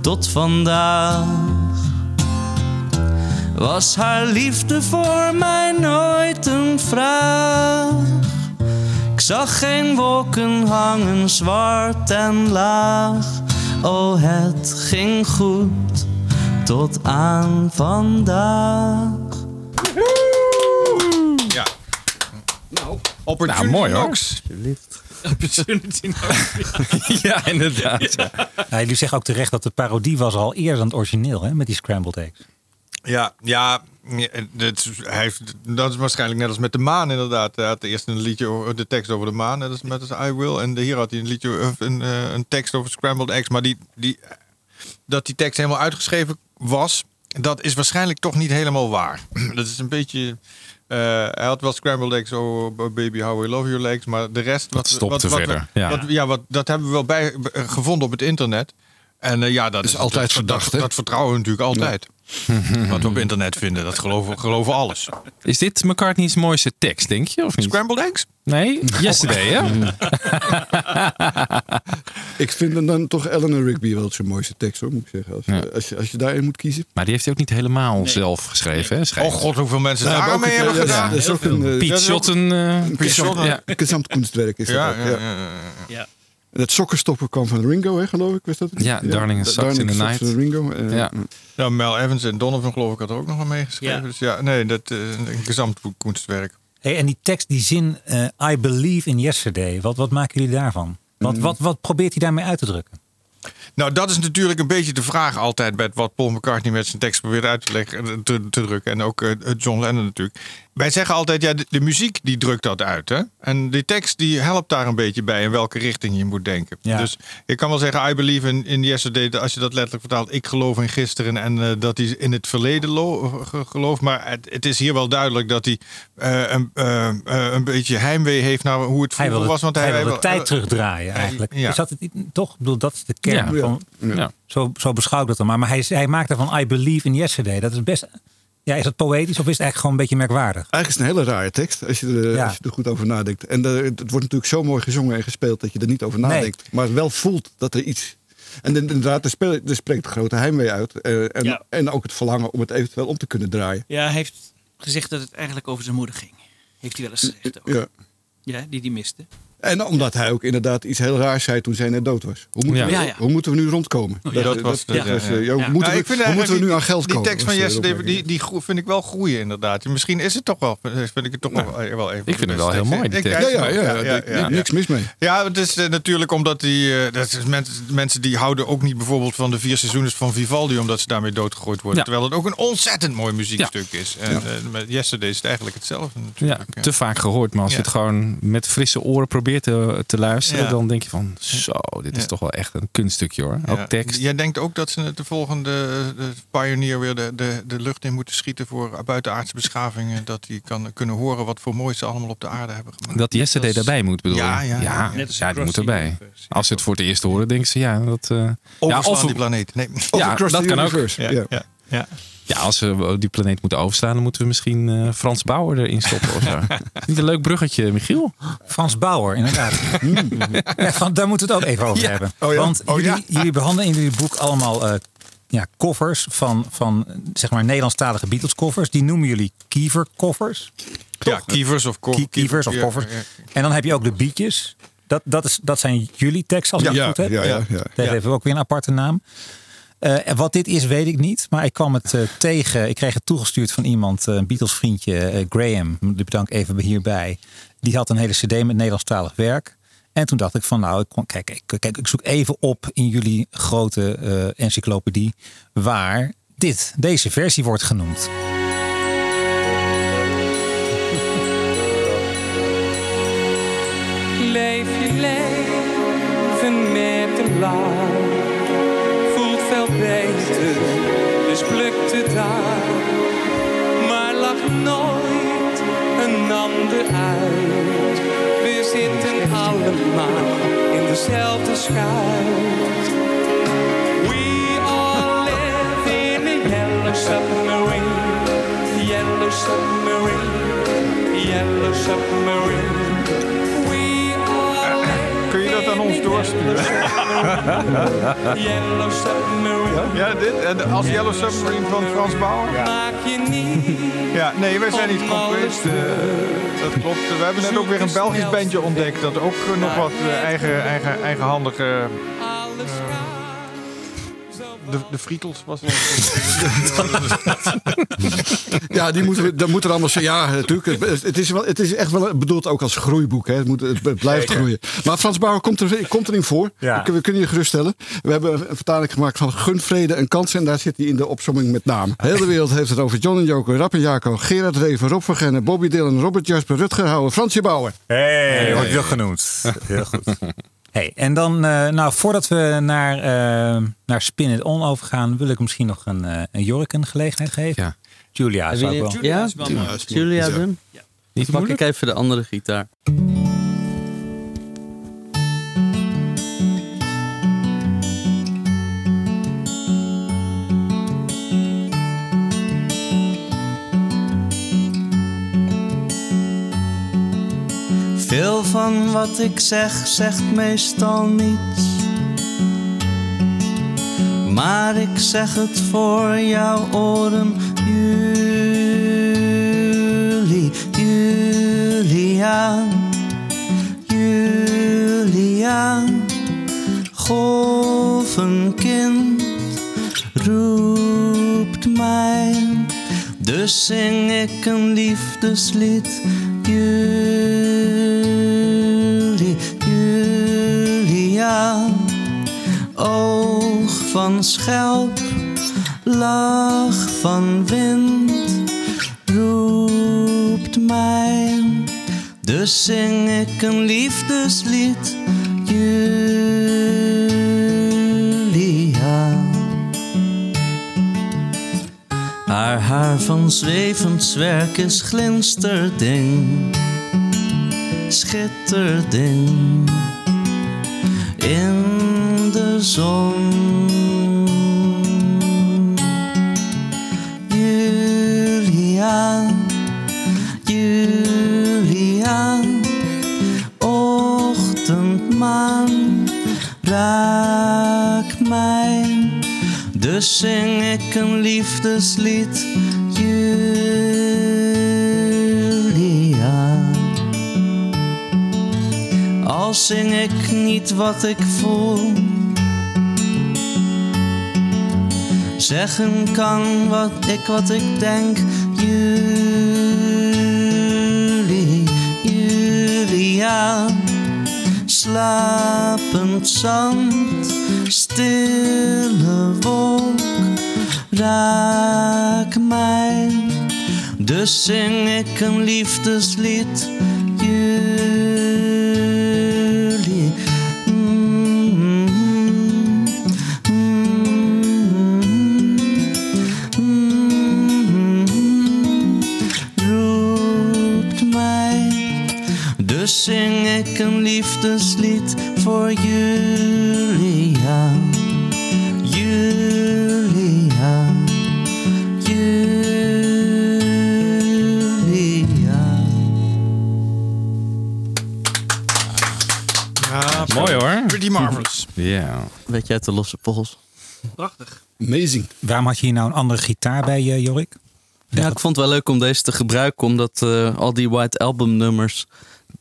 tot vandaag. Was haar liefde voor mij nooit een vraag? Ik zag geen wolken hangen, zwart en laag. Oh, het ging goed tot aan vandaag. Ja. Nou, Nou, mooi hoor. Opportunity ja, inderdaad. Ja. Ja, jullie zeggen ook terecht dat de parodie was al eerder dan het origineel, hè, met die scrambled eggs. Ja, ja, ja, dat, is, hij heeft, dat is waarschijnlijk net als met de maan inderdaad. Hij had eerst een liedje over de tekst over de maan, net als met als I Will. En hier had hij een liedje of een, eh, een tekst over scrambled eggs. Maar die, die, dat die tekst helemaal uitgeschreven was, dat is waarschijnlijk toch niet helemaal waar. dat is een beetje. eh, hij had wel scrambled eggs, oh baby how I love your legs, maar de rest wat stopte wat, verder, Wat, ja. wat- ja, wat, dat hebben we wel bij eh, gevonden op het internet. En ja, dat is altijd dat, verdacht, Dat, dat vertrouwen we natuurlijk altijd. Wat we op internet vinden, dat geloven, geloven alles. Is dit McCartney's mooiste tekst, denk je? Of niet? Scrambled eggs? Nee, yesterday, hè? Ik vind hem dan toch Eleanor Rigby wel zijn mooiste tekst, hoor, moet ik zeggen. Als, Ja. als, je, als je daarin moet kiezen. Maar die heeft hij ook niet helemaal zelf geschreven, hè? schijnt. Oh god, hoeveel mensen daar mee hebben eh, gedaan. een, eh, Piet dat is ook- Schotten. eh, Een Piet Schotten. een gezamtkunstwerk is dat Ja, ook, ja, dat sokkenstoppen kwam van Ringo, hè, geloof ik. Was dat het? Ja, Darling in Da- Socks in the Darling Night. van Ringo. eh, Ja. Ja, Mel Evans en Donovan geloof ik had er ook nog wel meegeschreven. Ja. Dus ja, nee, dat is een gezamtkunstwerk. Hey, en die tekst, die zin, eh, I believe in yesterday. Wat, wat maken jullie daarvan? Wat, wat, wat probeert hij daarmee uit te drukken? Nou, dat is natuurlijk een beetje de vraag altijd bij wat Paul McCartney met zijn tekst probeert uit te, leggen, eh, te, te drukken. En ook eh, John Lennon natuurlijk. Wij zeggen altijd, ja, de, de muziek die drukt dat uit. Hè? En die tekst die helpt daar een beetje bij in welke richting je moet denken. Ja. Dus ik kan wel zeggen, I believe in, in yesterday. Als je dat letterlijk vertaalt, ik geloof in gisteren. En eh, dat hij in het verleden lo- ge- gelooft. Maar het, het is hier wel duidelijk dat hij eh, een, eh, een beetje heimwee heeft naar hoe het vroeger was. Want hij wil de tijd terugdraaien eigenlijk. ja. Is dat het, niet- toch? Ik bedoel, dat is de kern Ja. van... Ja. Zo, zo beschouw ik dat dan maar. Maar hij, hij maakt ervan I believe in yesterday. Dat is best... Ja, is dat poëtisch of is het eigenlijk gewoon een beetje merkwaardig? Eigenlijk is het een hele rare tekst, als je, er, Ja. als je er goed over nadenkt. En het wordt natuurlijk zo mooi gezongen en gespeeld dat je er niet over Nee. nadenkt. Maar wel voelt dat er iets... En inderdaad, er, speel- er spreekt grote heimwee uit. eh, en, Ja. en ook het verlangen om het eventueel om te kunnen draaien. Ja, hij heeft gezegd dat het eigenlijk over zijn moeder ging. Heeft hij wel eens gezegd ook. Ja. Ja, die die miste. En omdat hij ook inderdaad iets heel raars zei toen zij net dood was. Hoe moeten, Ja. we, Ja, ja. hoe moeten we nu rondkomen? dat dat was, eh, ja, hoe Ja. moeten, Nou, we, hoe moeten we nu aan geld die, komen? Die tekst van Yesterday, opmerking. die, die vind ik wel groeien inderdaad. Misschien is het toch wel, vind ik het toch wel, wel even. Ik vind het wel heel mooi, die tekst. Ja, ja, ja, ja, ja, ja. niks mis mee. Ja, het is eh, natuurlijk omdat die, eh, dat is mensen, mensen die houden ook niet bijvoorbeeld van de vier seizoenen van Vivaldi, omdat ze daarmee doodgegooid worden. Ja. Terwijl het ook een ontzettend mooi muziekstuk is. En eh, met Yesterday is het eigenlijk hetzelfde natuurlijk. Ja. te vaak gehoord. Maar als je het gewoon met frisse oren probeert te, te luisteren, Ja. dan denk je van, zo, dit is Ja. toch wel echt een kunststukje hoor. Ook Ja. tekst. Jij denkt ook dat ze de volgende de Pioneer weer de, de, de lucht in moeten schieten voor buitenaardse beschavingen. Dat die kan kunnen horen wat voor moois ze allemaal op de aarde hebben gemaakt. Dat Yesterday daarbij moet, bedoel je? Ja, ja, ja, ja. Net als ja, die Across moet erbij. Universe. Als ze het voor het eerst horen, denken ze, ja, dat... eh ja, of, die planeet. Nee. Of Ja, dat kan ook. Ja, Ja. Ja. Als we die planeet moeten overslaan, dan moeten we misschien eh, Frans Bauer erin stoppen. Of zo. Niet een leuk bruggetje, Michiel? Frans Bauer, inderdaad. ja, van, daar moeten we het ook even over Ja. hebben. Oh ja? Want Oh jullie, ja. jullie behandelen in jullie boek allemaal eh, ja, covers van, van zeg maar Nederlandstalige Beatles covers. Die noemen jullie Kiever covers. Ja, kievers of Kie- Kievers of covers. En dan heb je ook de beatjes. Dat, dat, is, dat zijn jullie teksten, als ik Ja, het goed heb. ja, ja, ja. Dat Ja. heeft ook weer een aparte naam. Eh, wat dit is, weet ik niet. Maar ik kwam het eh, tegen. Ik kreeg het toegestuurd van iemand, eh, een Beatles vriendje, Graham. Die bedank even hierbij. Die had een hele cd met Nederlandstalig werk. En toen dacht ik van nou, ik, kijk, ik, kijk, ik zoek even op in jullie grote encyclopedie waar dit, deze versie wordt genoemd. Leef je leven met een lach. Dus plukt het daar. Maar lach nooit een ander uit. We zitten allemaal in dezelfde schuit. We all live in a yellow submarine. Yellow submarine. Yellow submarine. Aan ons doorsturen? Yellow submarine. Ja, dit. En als Yellow Submarine van Frans Bauer? Maak je niet. Ja, nee, wij zijn niet compleet. eh, dat klopt. We hebben net ook weer een Belgisch bandje ontdekt. Dat ook eh, nog wat eh, eigen, eigen, eigenhandige... de, de Frietels was wel... Ja, die moeten we, dat moet er allemaal zijn. Ja, natuurlijk. Het, het is wel, het is echt wel bedoeld ook als groeiboek. Hè. Het, moet, het, blijft Zeker. groeien. Maar Frans Bauer komt, er, komt erin voor. Ja. We, we kunnen je geruststellen. We hebben een vertaling gemaakt van Gun, Vrede en Kansen. En daar zit hij in de opzomming met naam. Heel de wereld heeft het over John en Joko, Rapp en Jaco, Gerard Reven, Rob van Genne, Bobby Dylan, Robert Jasper, Rutger Hauer, Fransje Bauer. Hey, wordt wel genoemd. Heel goed. Hey, en dan, eh, nou, voordat we naar, eh, naar Spin It On overgaan, wil ik misschien nog een, eh een Jorik een gelegenheid geven. Ja. Julia, zou ik wel. Ja. Julia doen. Niet Pak ik even de andere gitaar. Veel van wat ik zeg, zegt meestal niets. Maar ik zeg het voor jouw oren, Julie, Julia, Julia. Golvenkind roept mij, dus zing ik een liefdeslied. Julie, Oog van schelp, lach van wind, roept mij. Dus zing ik een liefdeslied, Julia. Haar haar van zwevend zwerk is glinsterding, schitterding in de zon. Julia, Julia, ochtendmaan, raak mij. Dus zing ik een liefdeslied, Julia. Al zing ik wat ik voel. Zeggen kan wat ik wat ik denk, Julie, Julia. Slapend zand, stille wolk, raak mij. Dus zing ik een liefdeslied, Julia, Julia, Julia. Ja, mooi hoor. Pretty marvelous. Ja. Yeah. Weet jij het de losse pols? Prachtig. Amazing. Waarom had je hier nou een andere gitaar bij, eh, Jorik? Ja, ik vond het wel leuk om deze te gebruiken, omdat eh, al die White Album nummers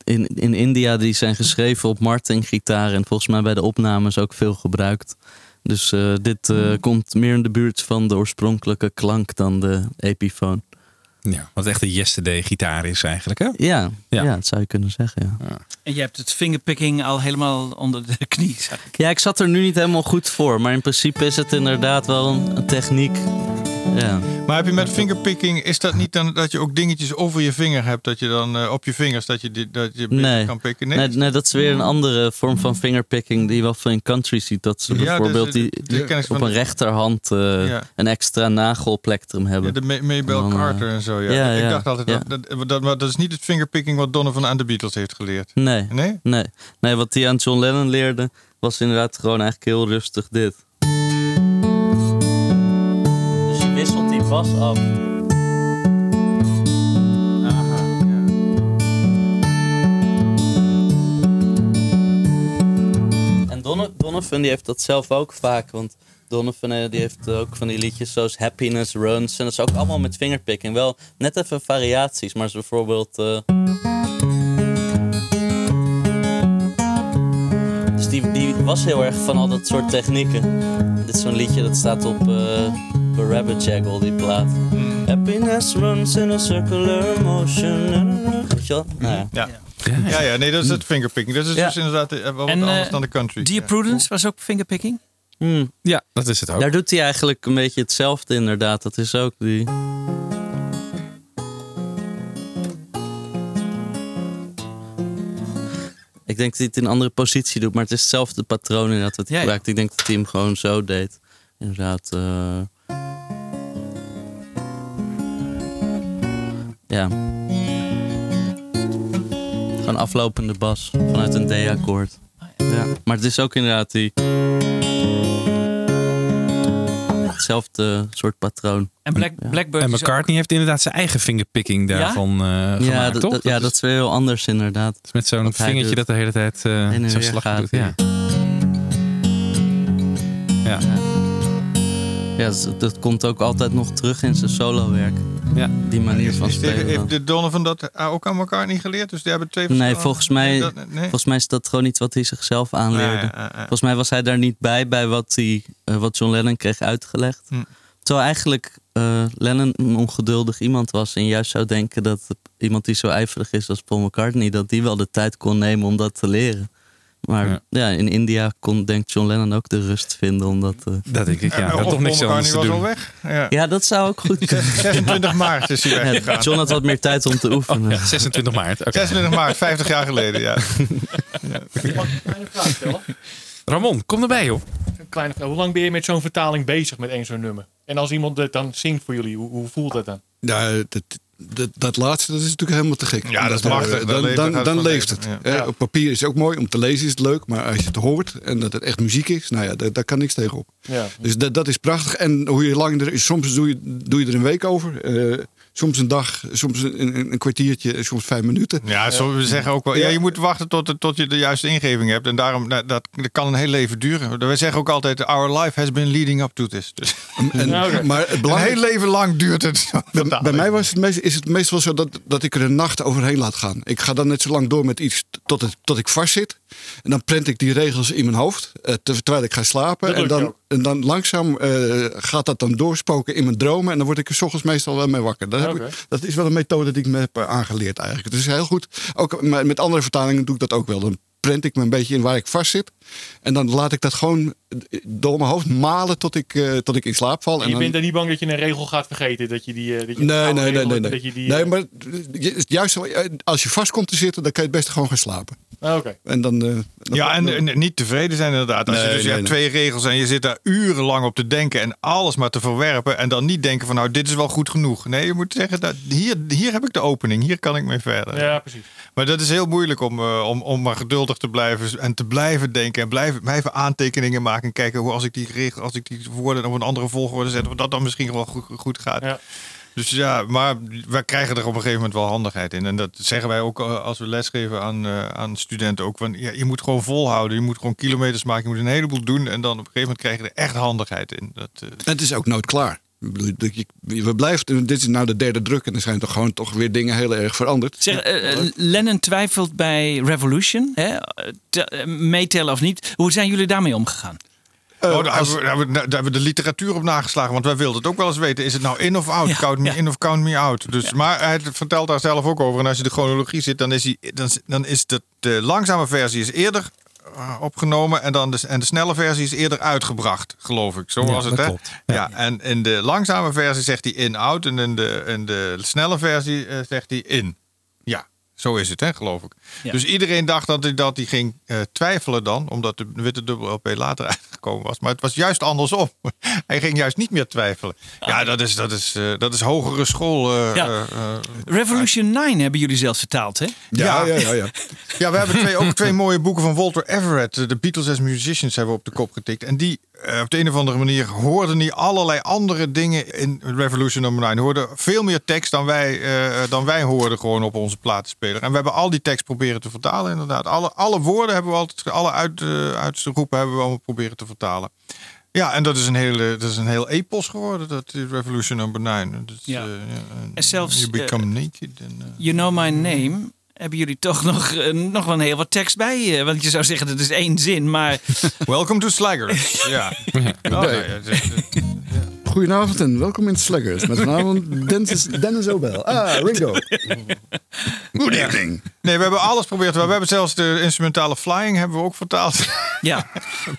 in, in India die zijn geschreven op Martin gitaar en volgens mij bij de opnames ook veel gebruikt. Dus eh, dit eh, komt meer in de buurt van de oorspronkelijke klank dan de Epiphone. Ja, wat echt een yesterday gitaar is eigenlijk, hè? Ja, ja. dat zou je kunnen zeggen. Ja. En je hebt het fingerpicking al helemaal onder de knie. zag ik. ja, ik zat er nu niet helemaal goed voor, maar in principe is het inderdaad wel een techniek. Ja. Maar heb je met fingerpicking, is dat niet dan dat je ook dingetjes over je vinger hebt? Dat je dan eh, op je vingers, dat je, die- dat je Nee. kan pikken? Nee, nee, dat is weer een andere vorm van fingerpicking die je wel veel in country ziet. Dat ze bijvoorbeeld dus, die, op van een rechterhand eh, Ja. een extra nagelplektrum hebben. Ja, de Ma- Maybell eh, Carter en zo, ja. ja, ik dacht altijd, dat, dat, dat, maar dat is niet het fingerpicking wat Donovan aan de Beatles heeft geleerd. Nee. Nee? Nee. Nee, wat hij aan John Lennon leerde was inderdaad gewoon eigenlijk heel rustig dit. Bas af. En Dono- Donovan die heeft dat zelf ook vaak, want Donovan eh, die heeft ook van die liedjes zoals Happiness Runs. En dat is ook allemaal met fingerpicking. Wel net even variaties, maar bijvoorbeeld... eh, Dus die, die was heel erg van al dat soort technieken. Dit is zo'n liedje dat staat op eh Rabbit Jaggle, die plaat. Happiness runs in a circular motion. Weet je wel? Nou ja. Ja. Ja, ja, nee, dat is het fingerpicking. Dat is Ja. dus inderdaad eh, wel wat En, eh, anders dan de country. Dear Prudence was ook fingerpicking? Hmm. Ja, dat is het ook. Daar doet hij eigenlijk een beetje hetzelfde inderdaad. Dat is ook die... Ik denk dat hij het in een andere positie doet, maar het is hetzelfde patroon inderdaad wat hij Ja, ja. gebruikt. Ik denk dat hij hem gewoon zo deed. Inderdaad. eh. Ja. Gewoon aflopende bas vanuit een D-akkoord. Ja. Maar het is ook inderdaad die... Hetzelfde soort patroon. En Black, Blackbird En McCartney heeft inderdaad zijn eigen fingerpicking daarvan eh ja, gemaakt, dat, toch? dat- ja, dat is weer heel anders inderdaad. Met zo'n vingertje dat de hele tijd eh weer slag gaat, doet. Ja. Ja. Ja, dat, komt ook altijd nog terug in zijn solowerk. Ja. Die manier van Is spelen. dan. heeft de Donovan dat eh, ook aan elkaar niet geleerd? Dus die hebben twee Nee, verschillende- volgens mij, dat- nee? volgens mij is dat gewoon iets wat hij zichzelf aanleerde. Ja, ja, ja. Volgens mij was hij daar niet bij, bij wat, hij, eh, wat John Lennon kreeg uitgelegd. Hm. Terwijl eigenlijk eh, Lennon een ongeduldig iemand was. En juist zou denken dat iemand die zo ijverig is als Paul McCartney... dat die wel de tijd kon nemen om dat te leren. Maar Ja. ja, in India kon, denkt John Lennon ook de rust vinden om dat... eh, Dat denk ik, ja. Dat toch niks anders was al weg. Ja. Ja, dat zou ook goed kunnen. 26 maart is hij Ja, weggegaan. John had wat meer tijd om te oefenen. Ja, 26 maart. oké. 26 maart, 50 jaar geleden, ja. Ramon, kom erbij joh. Een kleine vraag. Hoe lang ben je met zo'n vertaling bezig met één zo'n nummer? En als iemand het dan zingt voor jullie, hoe, hoe voelt dat dan? Ja, dat, dat, dat laatste dat is natuurlijk helemaal te gek. Ja, dat eh, machtig. Dan Dan, leeft- dan, leeft het. ja. Eh, Op papier is het ook mooi. Om te lezen is het leuk. Maar als je het hoort en dat het echt muziek is, nou ja, daar, daar kan niks tegen op. Ja. Dus dat, dat is prachtig. En hoe je lang er is, soms doe je, doe je er een week over. Eh, soms een dag, soms een, een, een kwartiertje, soms vijf minuten. Ja, zo, we zeggen ook wel. Ja, je moet wachten tot, tot je de juiste ingeving hebt. En daarom, nou, dat, dat kan een heel leven duren. Wij zeggen ook altijd, our life has been leading up to this. Dus En, Maar het een heel leven lang duurt het. Bij, bij mij was het meest, is het meestal zo dat, dat ik er een nacht overheen laat gaan. Ik ga dan net zo lang door met iets tot, het, tot ik vast zit. En dan prent ik die regels in mijn hoofd. eh, ter- terwijl ik ga slapen. En dan, en dan langzaam eh, gaat dat dan doorspoken in mijn dromen. En dan word ik er 's ochtends meestal wel mee wakker. Dat, ik, dat is wel een methode die ik me heb eh, aangeleerd eigenlijk. Het is heel goed. Ook met andere vertalingen doe ik dat ook wel. Dan prent ik me een beetje in waar ik vast zit. En dan laat ik dat gewoon door mijn hoofd malen tot ik, eh, tot ik in slaap val. En je dan- bent er niet bang dat je een regel gaat vergeten? Dat je die, eh, dat je Nee, nee, nee, nee. Nee, Dat je die, nee eh, maar juist zo, als je vast komt te zitten, dan kan je het beste gewoon gaan slapen. ah, Oké. En dan, eh, dan- Ja, en, en niet tevreden zijn inderdaad. Als je Nee, dus je hebt nee. twee regels en je zit daar urenlang op te denken en alles maar te verwerpen. En dan niet denken van nou, dit is wel goed genoeg. Nee, je moet zeggen, dat, hier, hier heb ik de opening, hier kan ik mee verder. Ja, precies. Maar dat is heel moeilijk om, om, om maar geduldig te blijven en te blijven denken en blijven, blijven aantekeningen maken. En kijken hoe als ik die regel, als ik die woorden op een andere volgorde zet, of dat dan misschien wel goed, goed gaat. Ja. Dus ja, maar wij krijgen er op een gegeven moment wel handigheid in. En dat zeggen wij ook eh, als we lesgeven aan, eh, aan studenten ook. Van, ja, je moet gewoon volhouden. Je moet gewoon kilometers maken. Je moet een heleboel doen. En dan op een gegeven moment krijg je er echt handigheid in. Dat, eh, En het is ook nooit klaar. Ik bedoel, dat je- We blijven, dit is nou de derde druk en er zijn toch gewoon toch weer dingen heel erg veranderd. Zeg, Lennon twijfelt bij Revolution. Hè? Te- Meetellen of niet. Hoe zijn jullie daarmee omgegaan? Oh, daar, hebben we, daar, hebben we, daar hebben we de literatuur op nageslagen. Want wij wilden het ook wel eens weten. Is het nou in of out? count me in of count me out? Dus, Maar hij vertelt daar zelf ook over. En als je de chronologie zit, dan is, hij, dan, dan is de, de langzame versie is eerder eh, opgenomen. En, dan de, en de snelle versie is eerder uitgebracht, geloof ik. Zo Ja, was het, hè? Ja. en in de langzame versie zegt hij in-out. En in de, in de snelle versie eh, zegt hij in. Zo is het, hè, geloof ik. Ja. Dus iedereen dacht dat hij, dat hij ging eh, twijfelen dan, omdat de witte dubbel LP later uitgekomen was. Maar het was juist andersom. hij ging juist niet meer twijfelen. Ja, dat is, dat is, eh, dat is hogere school. eh, Ja. Revolution 9 hebben jullie zelfs vertaald, hè? ja, ja, ja, ja. Ja, we hebben twee, ook twee mooie boeken van Walter Everett. De Beatles as Musicians hebben we op de kop getikt. En die, op de een of andere manier, hoorden die allerlei andere dingen in Revolution nummer 9. Hoorden veel meer tekst dan wij, eh, dan wij hoorden gewoon op onze platenspeler. En we hebben al die tekst proberen te vertalen, inderdaad. Alle, alle woorden hebben we altijd, alle uit, eh, uitroepen hebben we allemaal proberen te vertalen. Ja, en dat is een hele, dat is een heel epos geworden, dat Revolution number 9. Dus, Ja. eh, En zelfs, You become eh, naked. Eh, You Know My Name hebben jullie toch nog, eh, nog wel een heel wat tekst bij. eh, want je zou zeggen, dat is één zin, maar... Welcome to Slaggers. ja. Oh, Goedenavond en welkom in Sluggers. Met vanavond Dennis, Dennis Obel. Ah, Ringo. Good evening. Nee, we hebben alles geprobeerd. We hebben zelfs de instrumentale flying hebben we ook vertaald. Ja.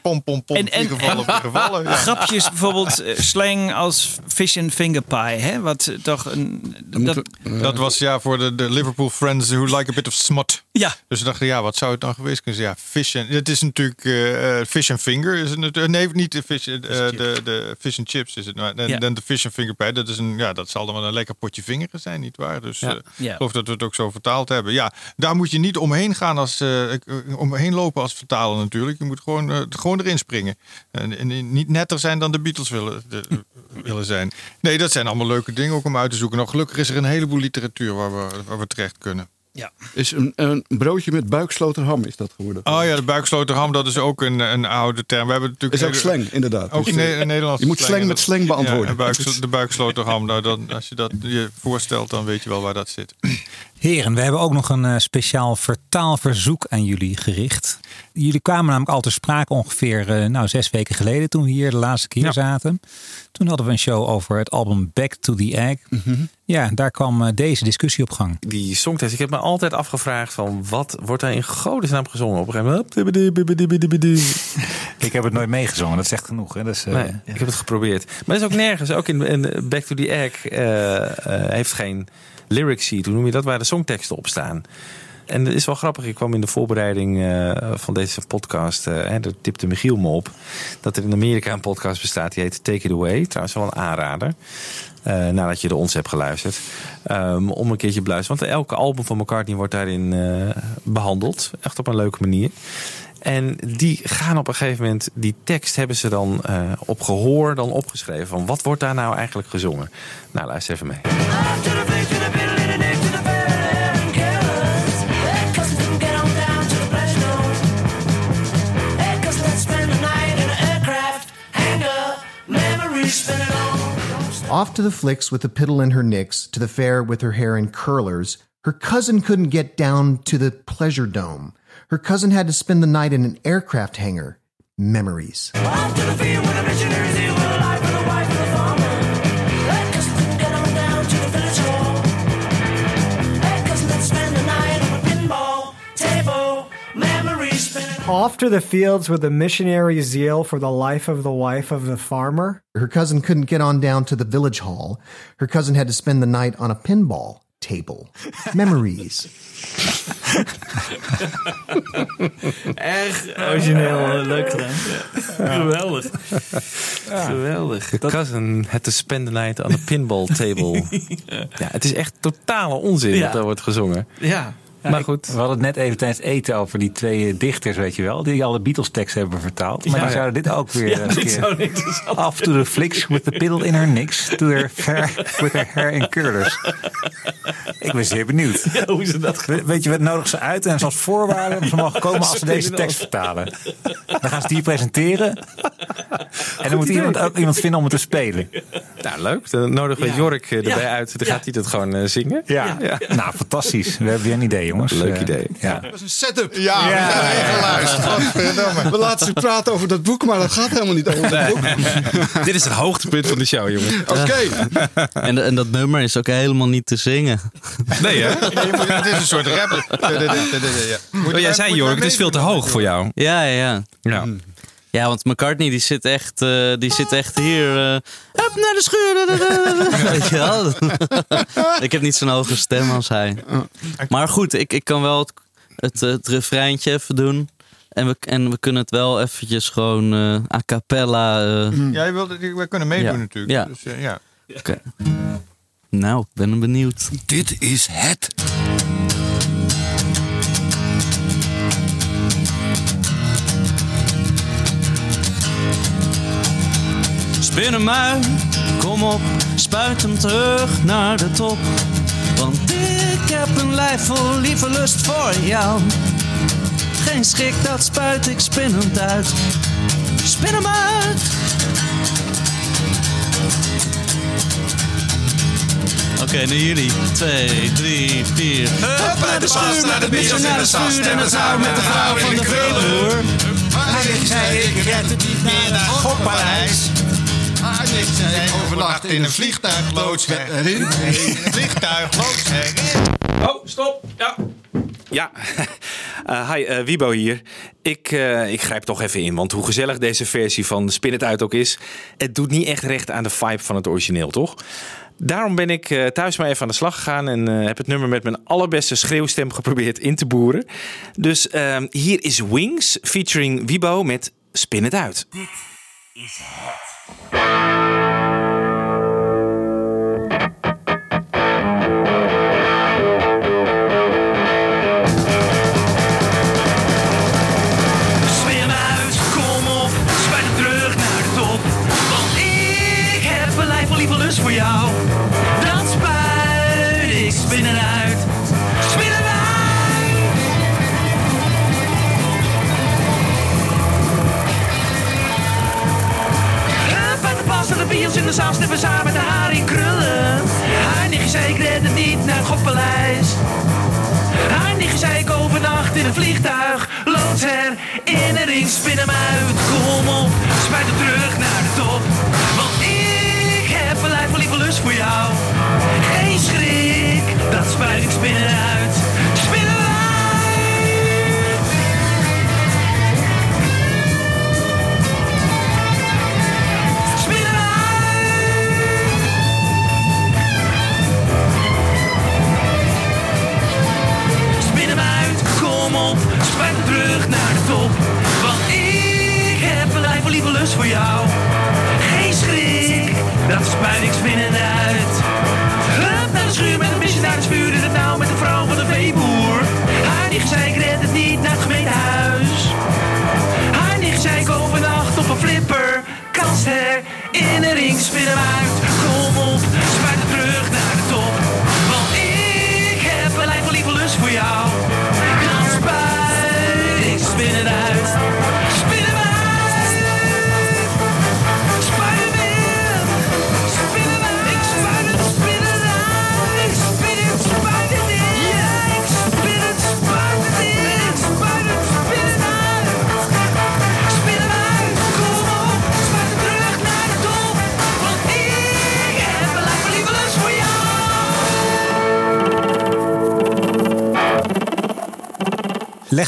pom, pom, pom. En, en, gevallen, gevallen. Ja. grapjes, bijvoorbeeld eh, slang als fish and finger pie, hè? Wat eh, toch een... Dat, Dat was ja voor de, de Liverpool friends who like a bit of smut. Ja. Dus we dachten, ja, wat zou het dan geweest kunnen zijn? Ja, fish and... Het is natuurlijk eh, eh, fish and finger. Is het, natuurlijk- nee, niet de fish, eh, de, de fish and chips is het. Maar, en Ja. de fish and finger pie. Dat, is een, ja, dat zal dan wel een lekker potje vingeren zijn, nietwaar? Dus Ja. eh, Ja. geloof dat we het ook zo vertaald hebben. Ja, daar moet je niet omheen gaan als... eh, eh, omheen lopen als vertaler natuurlijk. Je moet gewoon, gewoon erin springen. En, en niet netter zijn dan de Beatles willen, de- willen zijn. Nee, dat zijn allemaal leuke dingen ook om uit te zoeken. Nou, gelukkig is er een heleboel literatuur waar we, waar we terecht kunnen. Ja. Is een, een broodje met buiksloterham is dat geworden. Oh ja, de buiksloterham, dat is ook een, een oude term. We hebben natuurlijk Is ook slang, inderdaad. Ook in, Ne- in Nederland. je moet slang met slang beantwoorden. Ja, buikslo- de buiksloterham, nou, dan, als je dat je voorstelt, dan weet je wel waar dat zit. Heren, we hebben ook nog een eh, speciaal vertaalverzoek aan jullie gericht. Jullie kwamen namelijk al te sprake ongeveer eh, nou, zes weken geleden toen we hier de laatste keer zaten. Toen hadden we een show over het album Back to the Egg. Mhm. Ja, daar kwam eh, deze discussie op gang. Die songtekst, ik heb me altijd afgevraagd van wat wordt daar in godesnaam gezongen op een gegeven moment. Ik heb het nooit meegezongen, dat echt genoeg. Hè? Dat is, eh, Nee, ik heb het geprobeerd. Maar dat is ook nergens. Ook in, in Back to the Egg heeft geen lyric sheet. Hoe noem je dat? Waar de songteksten op staan. En het is wel grappig. Ik kwam in de voorbereiding eh, van deze podcast. eh, hè, daar tipte Michiel me op. Dat er in Amerika een podcast bestaat. Die heet Take It Away. Trouwens wel een aanrader. eh, nadat je de ons hebt geluisterd. Ehm, om een keertje te beluisteren. Want elke album van McCartney wordt daarin eh, behandeld. Echt op een leuke manier. En die gaan op een gegeven moment, die tekst hebben ze dan op gehoor dan opgeschreven. Van wat wordt daar nou eigenlijk gezongen? Nou, luister even mee. Off to the flicks with the piddle in her nicks, to the fair with her hair in curlers. Her cousin couldn't get down to the pleasure dome. Her cousin had to spend the night in an aircraft hangar. Memories. Off to the fields with a missionary zeal for the life of the wife of the farmer. Her cousin couldn't get on down to the village hall. Her cousin had to spend the night on a pinball table. Memories. Erg origineel, leuk gedaan. Geweldig. Geweldig. The cousin had to spend the night on a pinball table. ja. het is echt totale onzin Ja. dat daar wordt gezongen. Ja. Maar goed. We hadden het net even tijdens eten over die twee dichters, weet je wel. Die alle Beatles teksten hebben vertaald. Maar Ja. die zouden dit ook weer Ja, een dit keer... zou interessant Off to the flicks with the piddle in her nicks. To her hair, with her hair in curlers. Ik ben zeer benieuwd. hoe ze dat We- Weet je, wat nodig ze uit en als voorwaarde ze mogen komen als ze deze tekst vertalen. Dan gaan ze die presenteren. En dan moet iemand ook iemand vinden om het te spelen. Nou, leuk. Dan nodigen we Ja. Jork eh, erbij Ja. uit. Dan gaat hij dat gewoon eh, zingen. Ja. nou fantastisch. We hebben weer een idee, jongens. Leuk Eh, idee. Ja. Dat is een setup. Ja, we zijn even geluisterd. We laten ze praten over dat boek, maar dat gaat helemaal niet over dat boek. Dit is het hoogtepunt van de show, jongen. Oké. En, en dat nummer is ook helemaal niet te zingen. Nee, hè? Het is een soort rap. Oh, jij zei, Jork, het is veel te hoog voor jou. Ja, ja, ja. Ja. Want McCartney die zit echt, eh, die zit echt hier. eh Hup naar de schuur. Weet je wel? ik heb niet zo'n hoge stem als hij. Maar goed, ik, ik kan wel het, het, het refreintje even doen. En we, en we kunnen het wel eventjes gewoon eh, a cappella. eh, Ja, je wilde, we kunnen meedoen Ja. natuurlijk. Ja. Dus, ja. Oké. Nou, ik ben benieuwd. Dit is het. Uit, kom op, spuit hem terug naar de top. Want ik heb een lijf vol lieve lust voor jou. Geen schrik, dat spuit ik spinnend uit. Spin hem uit. Oké, nu jullie. Twee, drie, vier. Hup, naar de schuur, naar de bios en de sas. En het met de vrouw van de veeloer. Hij zei, ik red het niet meer naar Gokpaleis. Ik overnacht in een vliegtuigloods erin. In een vliegtuigloods erin. Oh, stop. Ja. Ja, Eh, hi, eh, Wiebo hier. Ik, eh, ik grijp toch even in, want hoe gezellig deze versie van Spin het uit ook is, het doet niet echt recht aan de vibe van het origineel, toch? Daarom ben ik eh, thuis maar even aan de slag gegaan en eh, heb het nummer met mijn allerbeste schreeuwstem geprobeerd in te boeren. Dus ehm, hier is Wings featuring Wiebo met Spin het uit. Spin Thank you. De zaal snippen samen de haar in krullen. Haar nichtje het niet naar het. Dat spuit ik spinnen uit. Hup naar de schuur met een beetje naar het vuur in het nauw met de vrouw van de veeboer. Haar nicht zei ik red het niet naar het gemeentehuis. Haar nicht zei ik overnacht op een flipper. Kast her in een ring, spin hem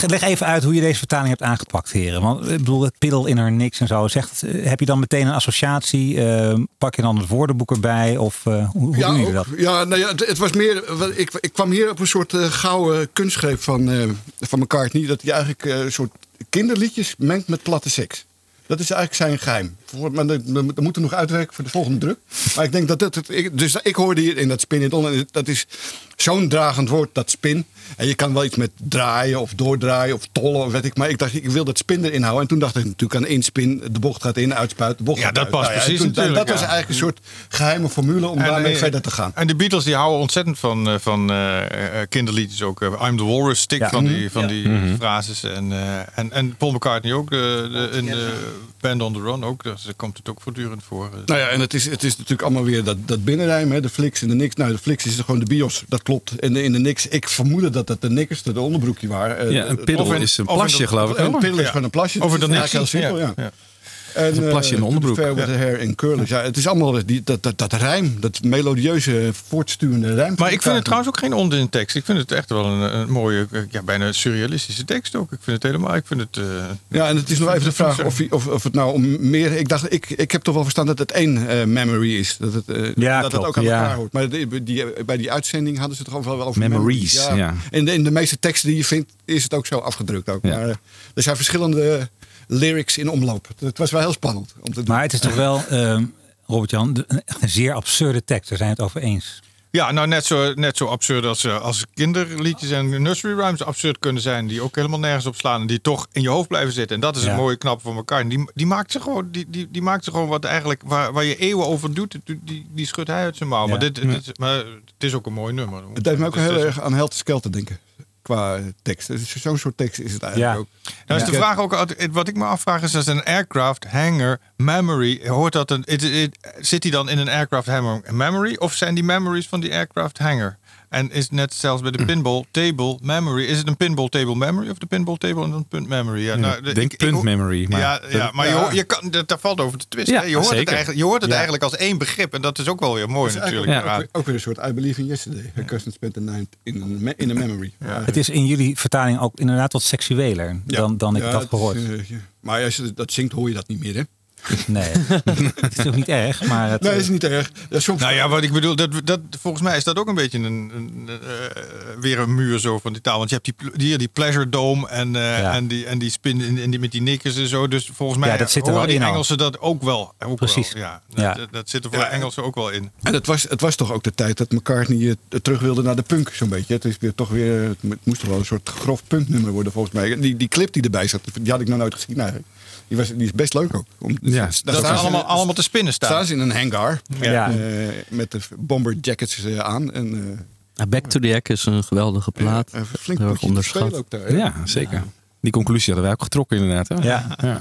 Leg, leg even uit hoe je deze vertaling hebt aangepakt, heren. Want ik bedoel, het piddel in haar niks en zo. Zegt, eh, heb je dan meteen een associatie? Eh, pak je dan het woordenboek erbij? Of eh, hoe, hoe Ja, doen jullie ook. dat? ja, nou ja het, het was meer. Ik, ik kwam hier op een soort eh, gouden kunstgreep van, eh van McCartney. Dat hij eigenlijk eh, een soort kinderliedjes mengt met platte seks. Dat is eigenlijk zijn geheim. Maar dat, moeten we nog uitwerken voor de volgende druk. Maar ik denk dat dat. het- ik, dus ik hoorde hier in dat spin on. en Dat is zo'n dragend woord, dat spin. En je kan wel iets met draaien of doordraaien of tollen of weet ik. Maar ik dacht, ik wil dat spin erin houden. En toen dacht ik natuurlijk aan inspin. De bocht gaat in, uitspuit, de bocht Ja, gaat dat uit. past Nou precies toen- natuurlijk, Dat was eigenlijk een soort geheime formule om En, daarmee eh, verder te gaan. En de Beatles die houden ontzettend van, eh, van eh, eh, kinderliedjes ook. I'm the Walrus, stick Ja. van Mhm. die, van Ja. die Mhm. frases. En, eh, en, en Paul McCartney ook, de, de, in de Band on the Run ook. Dus daar komt het ook voortdurend voor. Nou ja, en het is, het is natuurlijk allemaal weer dat, dat binnenrijm, hè, de fliks en de niks. Nou, de fliks is gewoon de bios, dat klopt. En de, in de niks, ik vermoedde dat dat de nikkers, de onderbroekje waren. Eh, Ja, een of piddel is een plasje, geloof ik, Een piddel is gewoon een plasje. Over Het de is heel simpel, ja. Is een plasje in de eh, onderbroek. Fair with Ja. the hair in curlers. Ja, het is allemaal die, dat, dat, dat rijm, dat melodieuze, voortsturende rijm. Maar ik vind het trouwens ook geen onzin tekst. Ik vind het echt wel een, een mooie, ja, bijna surrealistische tekst ook. Ik vind het helemaal, ik vind het... eh, Ja, en het is nog even de vraag of, hij- of, of het nou om meer... Ik dacht, ik, ik heb toch wel verstaan dat het één eh, memory is. Dat het, Ja, dat klopt, het ook aan ja. elkaar hoort. Maar die, die, bij die uitzending hadden ze het gewoon wel over Memories, ja. In, de, in de meeste teksten die je vindt, is het ook zo afgedrukt. Ook. Maar er zijn verschillende lyrics in omloop. Het was wel heel spannend om te doen. Maar het is toch wel, ehm, Robert-Jan, een, echt een zeer absurde tekst. Daar zijn we het over eens. Ja, nou net zo, net zo absurd als, eh, als kinderliedjes en nursery rhymes absurd kunnen zijn. Die ook helemaal nergens op slaan en die toch in je hoofd blijven zitten. En dat is Ja. een mooie knap van elkaar. Die, die maakt ze gewoon, die, die, die maakt ze gewoon wat eigenlijk, waar, waar je eeuwen over doet, die, die, schudt hij uit zijn mouw. Maar, dit, dit- maar het is ook een mooi nummer. Het deed me ook heel erg aan Helter Skelter denken. Qua tekst. Dus Zo'n soort tekst is het eigenlijk ook. Nou is de vraag ook, wat ik me afvraag is, als een aircraft hangar memory, hoort dat een, it- it- zit die dan in een aircraft hangar memory of zijn die memories van die aircraft hangar? En is het net zelfs bij de pinball table memory, is het een pinball table memory of de pinball table en een punt memory? Ja, nou, ik denk punt memory. Maar ja, ja, maar je, Ja. hoort- je kan, dat, daar valt over te twisten. Ja, hè. je hoort het, eigenlijk, je hoort het Ja. eigenlijk als één begrip en dat is ook wel weer mooi natuurlijk. ook, ook weer een soort I believe in yesterday. Her cousin spent the night in a, me- in a memory. Het is in jullie vertaling ook inderdaad wat seksueler dan, dan ik Ja, dat gehoord. eh. Maar als je dat zingt, hoor je dat niet meer, hè? Nee, het is ook niet erg, maar het, Nee, is niet erg. Ja, soms Nou ja, wat ik bedoel, dat, dat, volgens mij is dat ook een beetje een, een, eh, weer een muur zo van die taal. Want je hebt die, hier die Pleasure Dome en, eh, en, die, en die spin en, en die met die nikkers en zo. Dus volgens mij Ja, dat zit er horen wel die in al. Engelsen dat ook wel. Ook Precies. Wel, ja. Dat, Ja. Dat, dat zit er voor de Engelsen ook wel in. En het was, het was toch ook de tijd dat McCartney eh, terug wilde naar de punk, zo'n beetje. Het, is weer toch weer, het moest toch wel een soort grof punknummer worden, volgens mij. Die, die clip die erbij zat, die had ik nog nooit gezien eigenlijk. Die, was, die is best leuk ook. Om, Ja, daar Dat staan allemaal, allemaal te spinnen staan. staan ze in een hangar. Ja. eh, met de bomber jackets eh, aan. En, eh, Back to the Egg is een geweldige plaat. Flink onderschat. ook daar. hè? Ja, zeker. Die conclusie hadden wij ook getrokken inderdaad. Hè? Ja.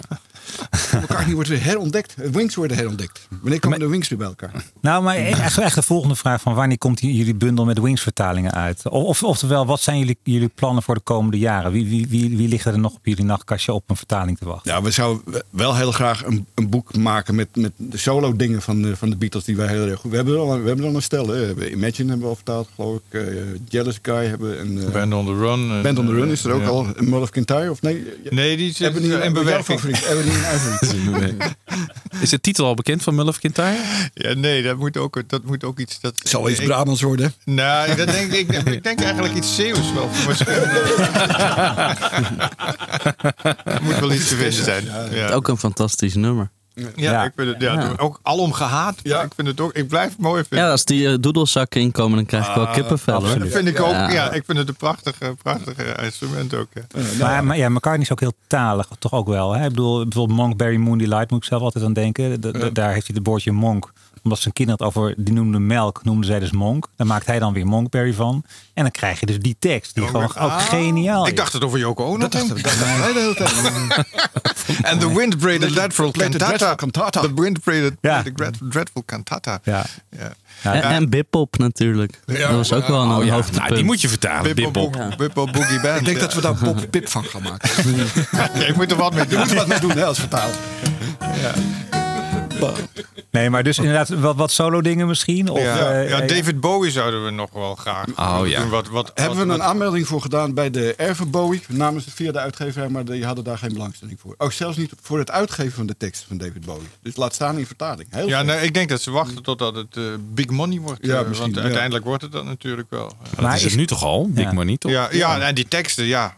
McCartney wordt weer herontdekt. Wings worden herontdekt. Wanneer komen de Wings weer bij elkaar? Nou, maar echt, echt de volgende vraag van wanneer komt die- jullie bundel met Wings vertalingen uit? Of, of, oftewel, wat zijn jullie, jullie plannen voor de komende jaren? Wie, wie, wie, wie ligt er nog op jullie nachtkastje op een vertaling te wachten? Ja, we zouden wel heel graag een, een boek maken met, met de solo dingen van de, van de Beatles die wij heel erg goed... We hebben er al, we hebben er al een stel. Hè. We hebben Imagine hebben we al vertaald, geloof ik. eh, Jealous Guy hebben en... eh, Band on the Run. Band on the Run is er ook ja. al. Mull of Kintyre of nee? Nee, die Hebben die in bewerking. Hebben Is de titel al bekend van Mull of Kintyre? Ja, nee, dat moet ook, dat moet ook iets... Dat, Zal iets ik- Brabants worden. Nou, dat denk ik, ik denk eigenlijk iets Zeeuws wel. Er moet wel iets te vinden zijn. Ja. Ook een fantastisch nummer. Ja, Ja. ik vind het ja, Ja. ook alom gehaat. Ja. Ik vind het ook. Ik blijf het mooi vinden. Ja, als die eh, doedelzakken inkomen, dan krijg ik wel kippenvel. hoor. dat vind ik ook. Ja. Ik vind het een prachtig, eh, prachtig eh, instrument ook. Ja. Maar, maar ja, McCartney is ook heel talig, toch ook wel. Hè? Ik bedoel, bijvoorbeeld Monk, Barry Moon, Delight moet ik zelf altijd aan denken. De- de- Daar heeft hij het woordje Monk. Omdat zijn kinderen het over, die noemden melk, noemden zij dus Monk. Daar maakt hij dan weer Monkberry van. En dan krijg je dus die tekst, die gewoon ook geniaal Ah, Ik is. dacht het over Yoko Ono. Dat dacht ik. Ik de hele tijd. En the wind braided dreadful Played the cantata. dreadful cantata. The wind braided Ja. dreadful cantata. Ja. Ja. En, en Bipop natuurlijk. dat was ook wel een Oh ja, nou, die moet je vertalen. Bo- Bippo Boogie Band. Ik denk ja. dat we daar Bob Pip van gaan maken. Ja, ik moet er wat mee Je doen. moet er wat mee doen hè, als vertaler. Nee, maar dus inderdaad wat, wat solo dingen misschien? Of, ja, eh, ja, David Bowie zouden we nog wel graag Oh, willen ja. doen. Wat, wat, Hebben we wat- een aanmelding voor gedaan bij de Erven Bowie namens via de uitgever, maar die hadden daar geen belangstelling voor. Ook zelfs niet voor het uitgeven van de tekst van David Bowie. Dus laat staan in vertaling. Heel Ja, nee, ik denk dat ze wachten totdat het eh, big money wordt. Ja, misschien, want ja. uiteindelijk wordt het dat natuurlijk wel. Maar dat is het nu toch al? Big Ja. Money toch? Ja, ja, en die teksten, ja.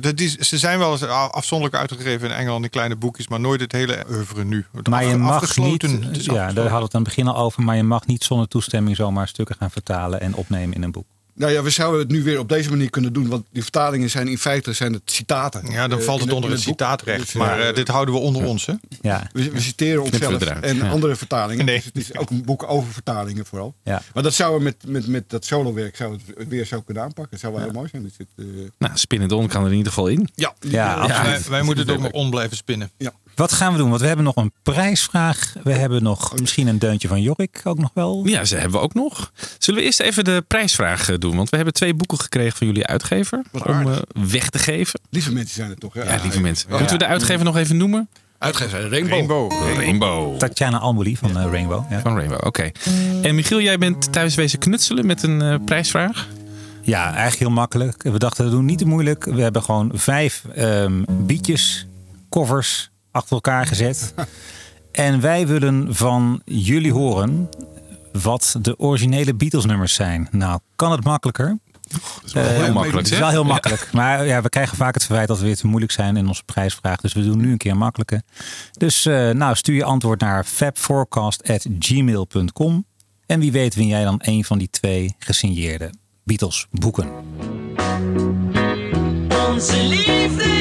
Dat is, ze zijn wel eens afzonderlijk uitgegeven in Engeland in kleine boekjes, maar nooit het hele oeuvre nu. Het Maar je mag niet, het is ja, daar hadden we het aan het begin al over, maar je mag niet zonder toestemming zomaar stukken gaan vertalen en opnemen in een boek. Nou ja, we zouden het nu weer op deze manier kunnen doen. Want die vertalingen zijn in feite zijn het citaten. Ja, dan Eh, valt het onder het citaatrecht. Dus, maar eh, eh, dit houden we onder ons, hè? Ja. We, we citeren onszelf en ja. andere vertalingen. Nee. Dus het is ook een boek over vertalingen vooral. Ja. Maar dat zouden we met, met, met dat solowerk zou het weer zo kunnen aanpakken. Dat zou wel heel mooi zijn. Dus het, eh, Nou, Spinnendon kan er in ieder geval in. ja, Ja, Ja, absoluut. wij, wij moeten het ook maar on blijven spinnen. Wat gaan we doen? Want we hebben nog een prijsvraag. We hebben nog misschien een deuntje van Jorik ook nog wel. Ja, ze hebben we ook nog. Zullen we eerst even de prijsvraag eh, doen? Want we hebben twee boeken gekregen van jullie uitgever. Wat om aardig. eh, weg te geven. lieve mensen zijn het toch? Hè? Ja, lieve mensen. Ja. Moeten we de uitgever nog even noemen? Uitgever Rainbow. Rainbow. Rainbow. Tatjana Almoli van eh, Rainbow. Ja. Van Rainbow, oké. En Michiel, jij bent thuis wezen knutselen met een prijsvraag. Ja, eigenlijk heel makkelijk. We dachten, we doen niet te moeilijk. We hebben gewoon vijf ehm bietjes, covers achter elkaar gezet. en wij willen van jullie horen wat de originele Beatles nummers zijn. Nou, kan het makkelijker? Dat is wel Eh, heel makkelijk, Het is wel heel Ja. makkelijk. Maar ja, we krijgen vaak het verwijt dat we weer te moeilijk zijn in onze prijsvraag. Dus we doen nu een keer een makkelijke. Dus eh, nou, stuur je antwoord naar fabforecast.gmail.com. En wie weet win jij dan een van die twee gesigneerde Beatles boeken. Onze liefde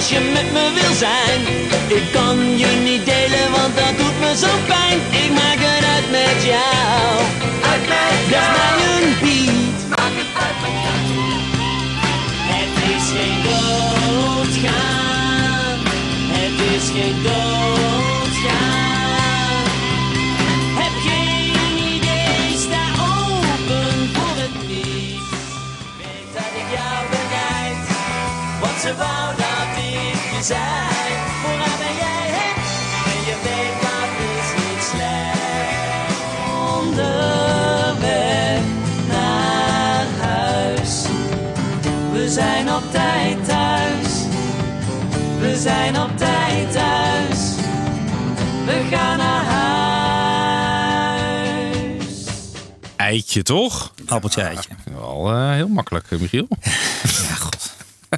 als je met me wil zijn. Ik kan je niet delen, want dat doet me zo pijn. Ik maak het uit met jou. Uit met jou. Geef mij een beat. Maak het uit met jou. Het is geen doodgaan. Het is geen doodgaan. Zei. Vooraan ben jij het, en je weet dat is niet slecht. Onderweg naar huis. We zijn op tijd thuis. We zijn op tijd thuis. We gaan naar huis. Eitje, toch? Appeltje eitje. Wel eh, heel makkelijk, eh, Michiel.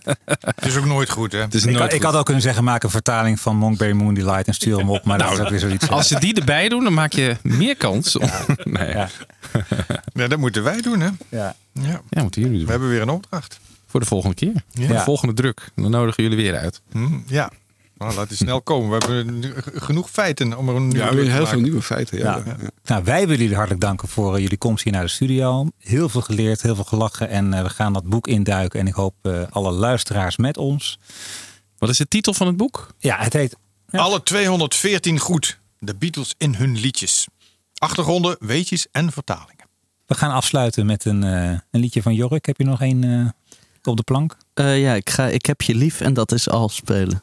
Het is ook nooit goed, hè? Het is Ik, nooit had- ik goed. had ook kunnen zeggen, maak een vertaling van Monkberry Moon Delight en stuur hem op. Maar dat is ook weer zoiets. Als ze die erbij doen, dan maak je meer kans. om- nee. Ja. Nee, dat moeten wij doen, hè? Ja. Ja. Ja, moeten jullie doen. We hebben weer een opdracht. Voor de volgende keer. Voor de volgende druk. Dan nodigen jullie weer uit. Hm, ja. Nou, laat die snel komen. We hebben genoeg feiten om er een nieuwe Ja, te heel maken. veel nieuwe feiten. Ja. Ja. Ja. Nou, wij willen jullie hartelijk danken voor eh, jullie komst hier naar de studio. Heel veel geleerd, heel veel gelachen. En eh, we gaan dat boek induiken. En ik hoop eh, alle luisteraars met ons. Wat is de titel van het boek? Ja, het heet Alle 214 goed. De Beatles in hun liedjes. Achtergronden, weetjes en vertalingen. We gaan afsluiten met een, eh, een liedje van Jorik. Heb je nog één eh, op de plank? Eh, ja, ik, ga, ik heb je lief en dat is al spelen.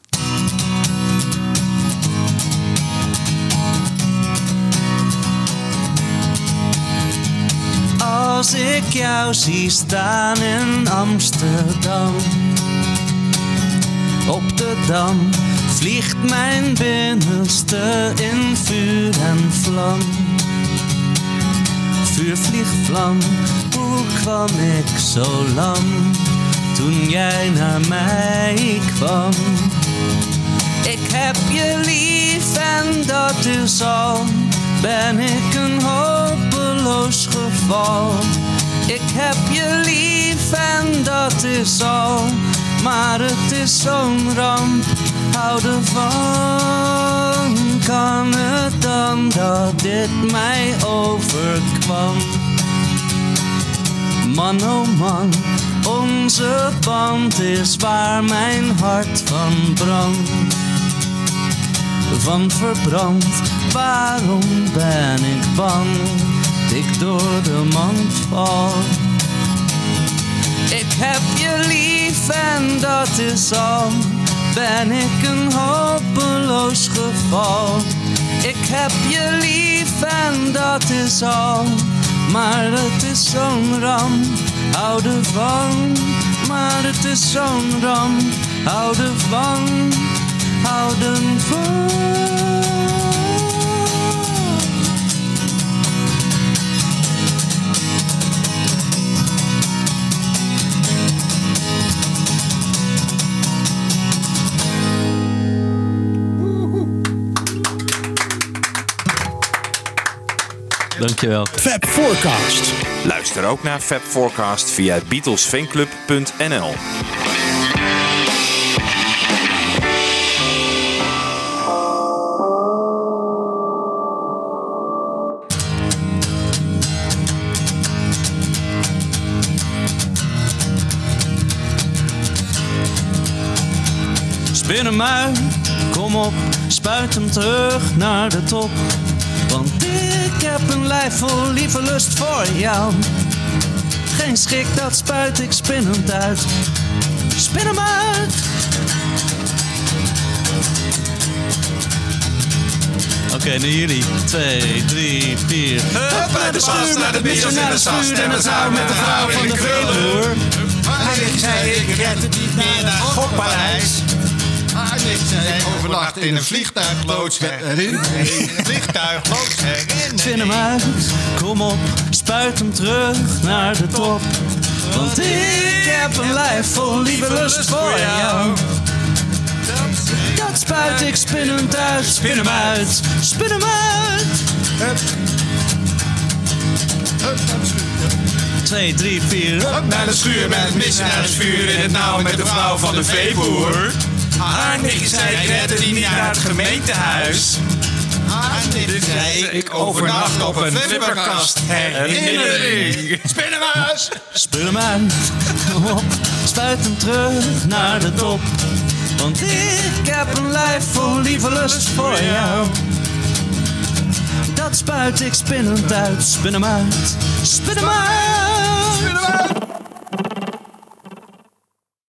Als ik jou zie staan in Amsterdam. Op de dam vliegt mijn binnenste in vuur en vlam. Vuur vliegt vlam, hoe kwam ik zo lam? Toen jij naar mij kwam. Ik heb je lief en dat is al. Ben ik een geval. Ik heb je lief en dat is al. Maar het is zo'n ramp. Hou ervan. Kan het dan dat dit mij overkwam? Man, oh man, onze band is waar mijn hart van brandt. Van verbrand, waarom ben ik bang? Ik door de mand val. Ik heb je lief en dat is al. Ben ik een hopeloos geval. Ik heb je lief en dat is al. Maar het is zo'n ramp, hou ervan. Maar het is zo'n ramp, hou ervan. Hou ervan. Dankjewel. Fab Forecast. Luister ook naar Fab Forecast via beatlesfanclub.nl. Spin hem uit, kom op, spuit hem terug naar de top. Want ik heb een lijf vol lieve lust voor jou. Geen schrik, dat spuit ik spinnend uit. Spin hem uit. Oké, nu jullie. Twee, drie, vier. Hup, uit de bas, naar de Beatles in de sas. En we zouden met de vrouw in de veeloer. Hij zei, ik red het niet meer naar Gokparijs. Hij zei, overnacht in een vliegtuigloods. In een vliegtuigloods. Spin hem uit, kom op, spuit hem terug naar de top. Want ik heb een lijf vol lieve lust voor jou. Dat spuit ik spinnend uit, spin hem uit, spin hem uit. Twee, drie, vier. Hup naar de schuur met het missen naar het vuur in het nauw met de vrouw van de veeboer. Haar nichtje zei, ik red het niet naar het gemeentehuis. Haar nichtje zei, ik overnacht op een flipperkast. Herinnering. Spinnenmuis. Spul hem uit, kom op, spuit hem terug naar de top. Want ik heb een lijf vol lieve lust voor jou. Dat spuit ik spinnend uit, spin hem uit, spin hem uit.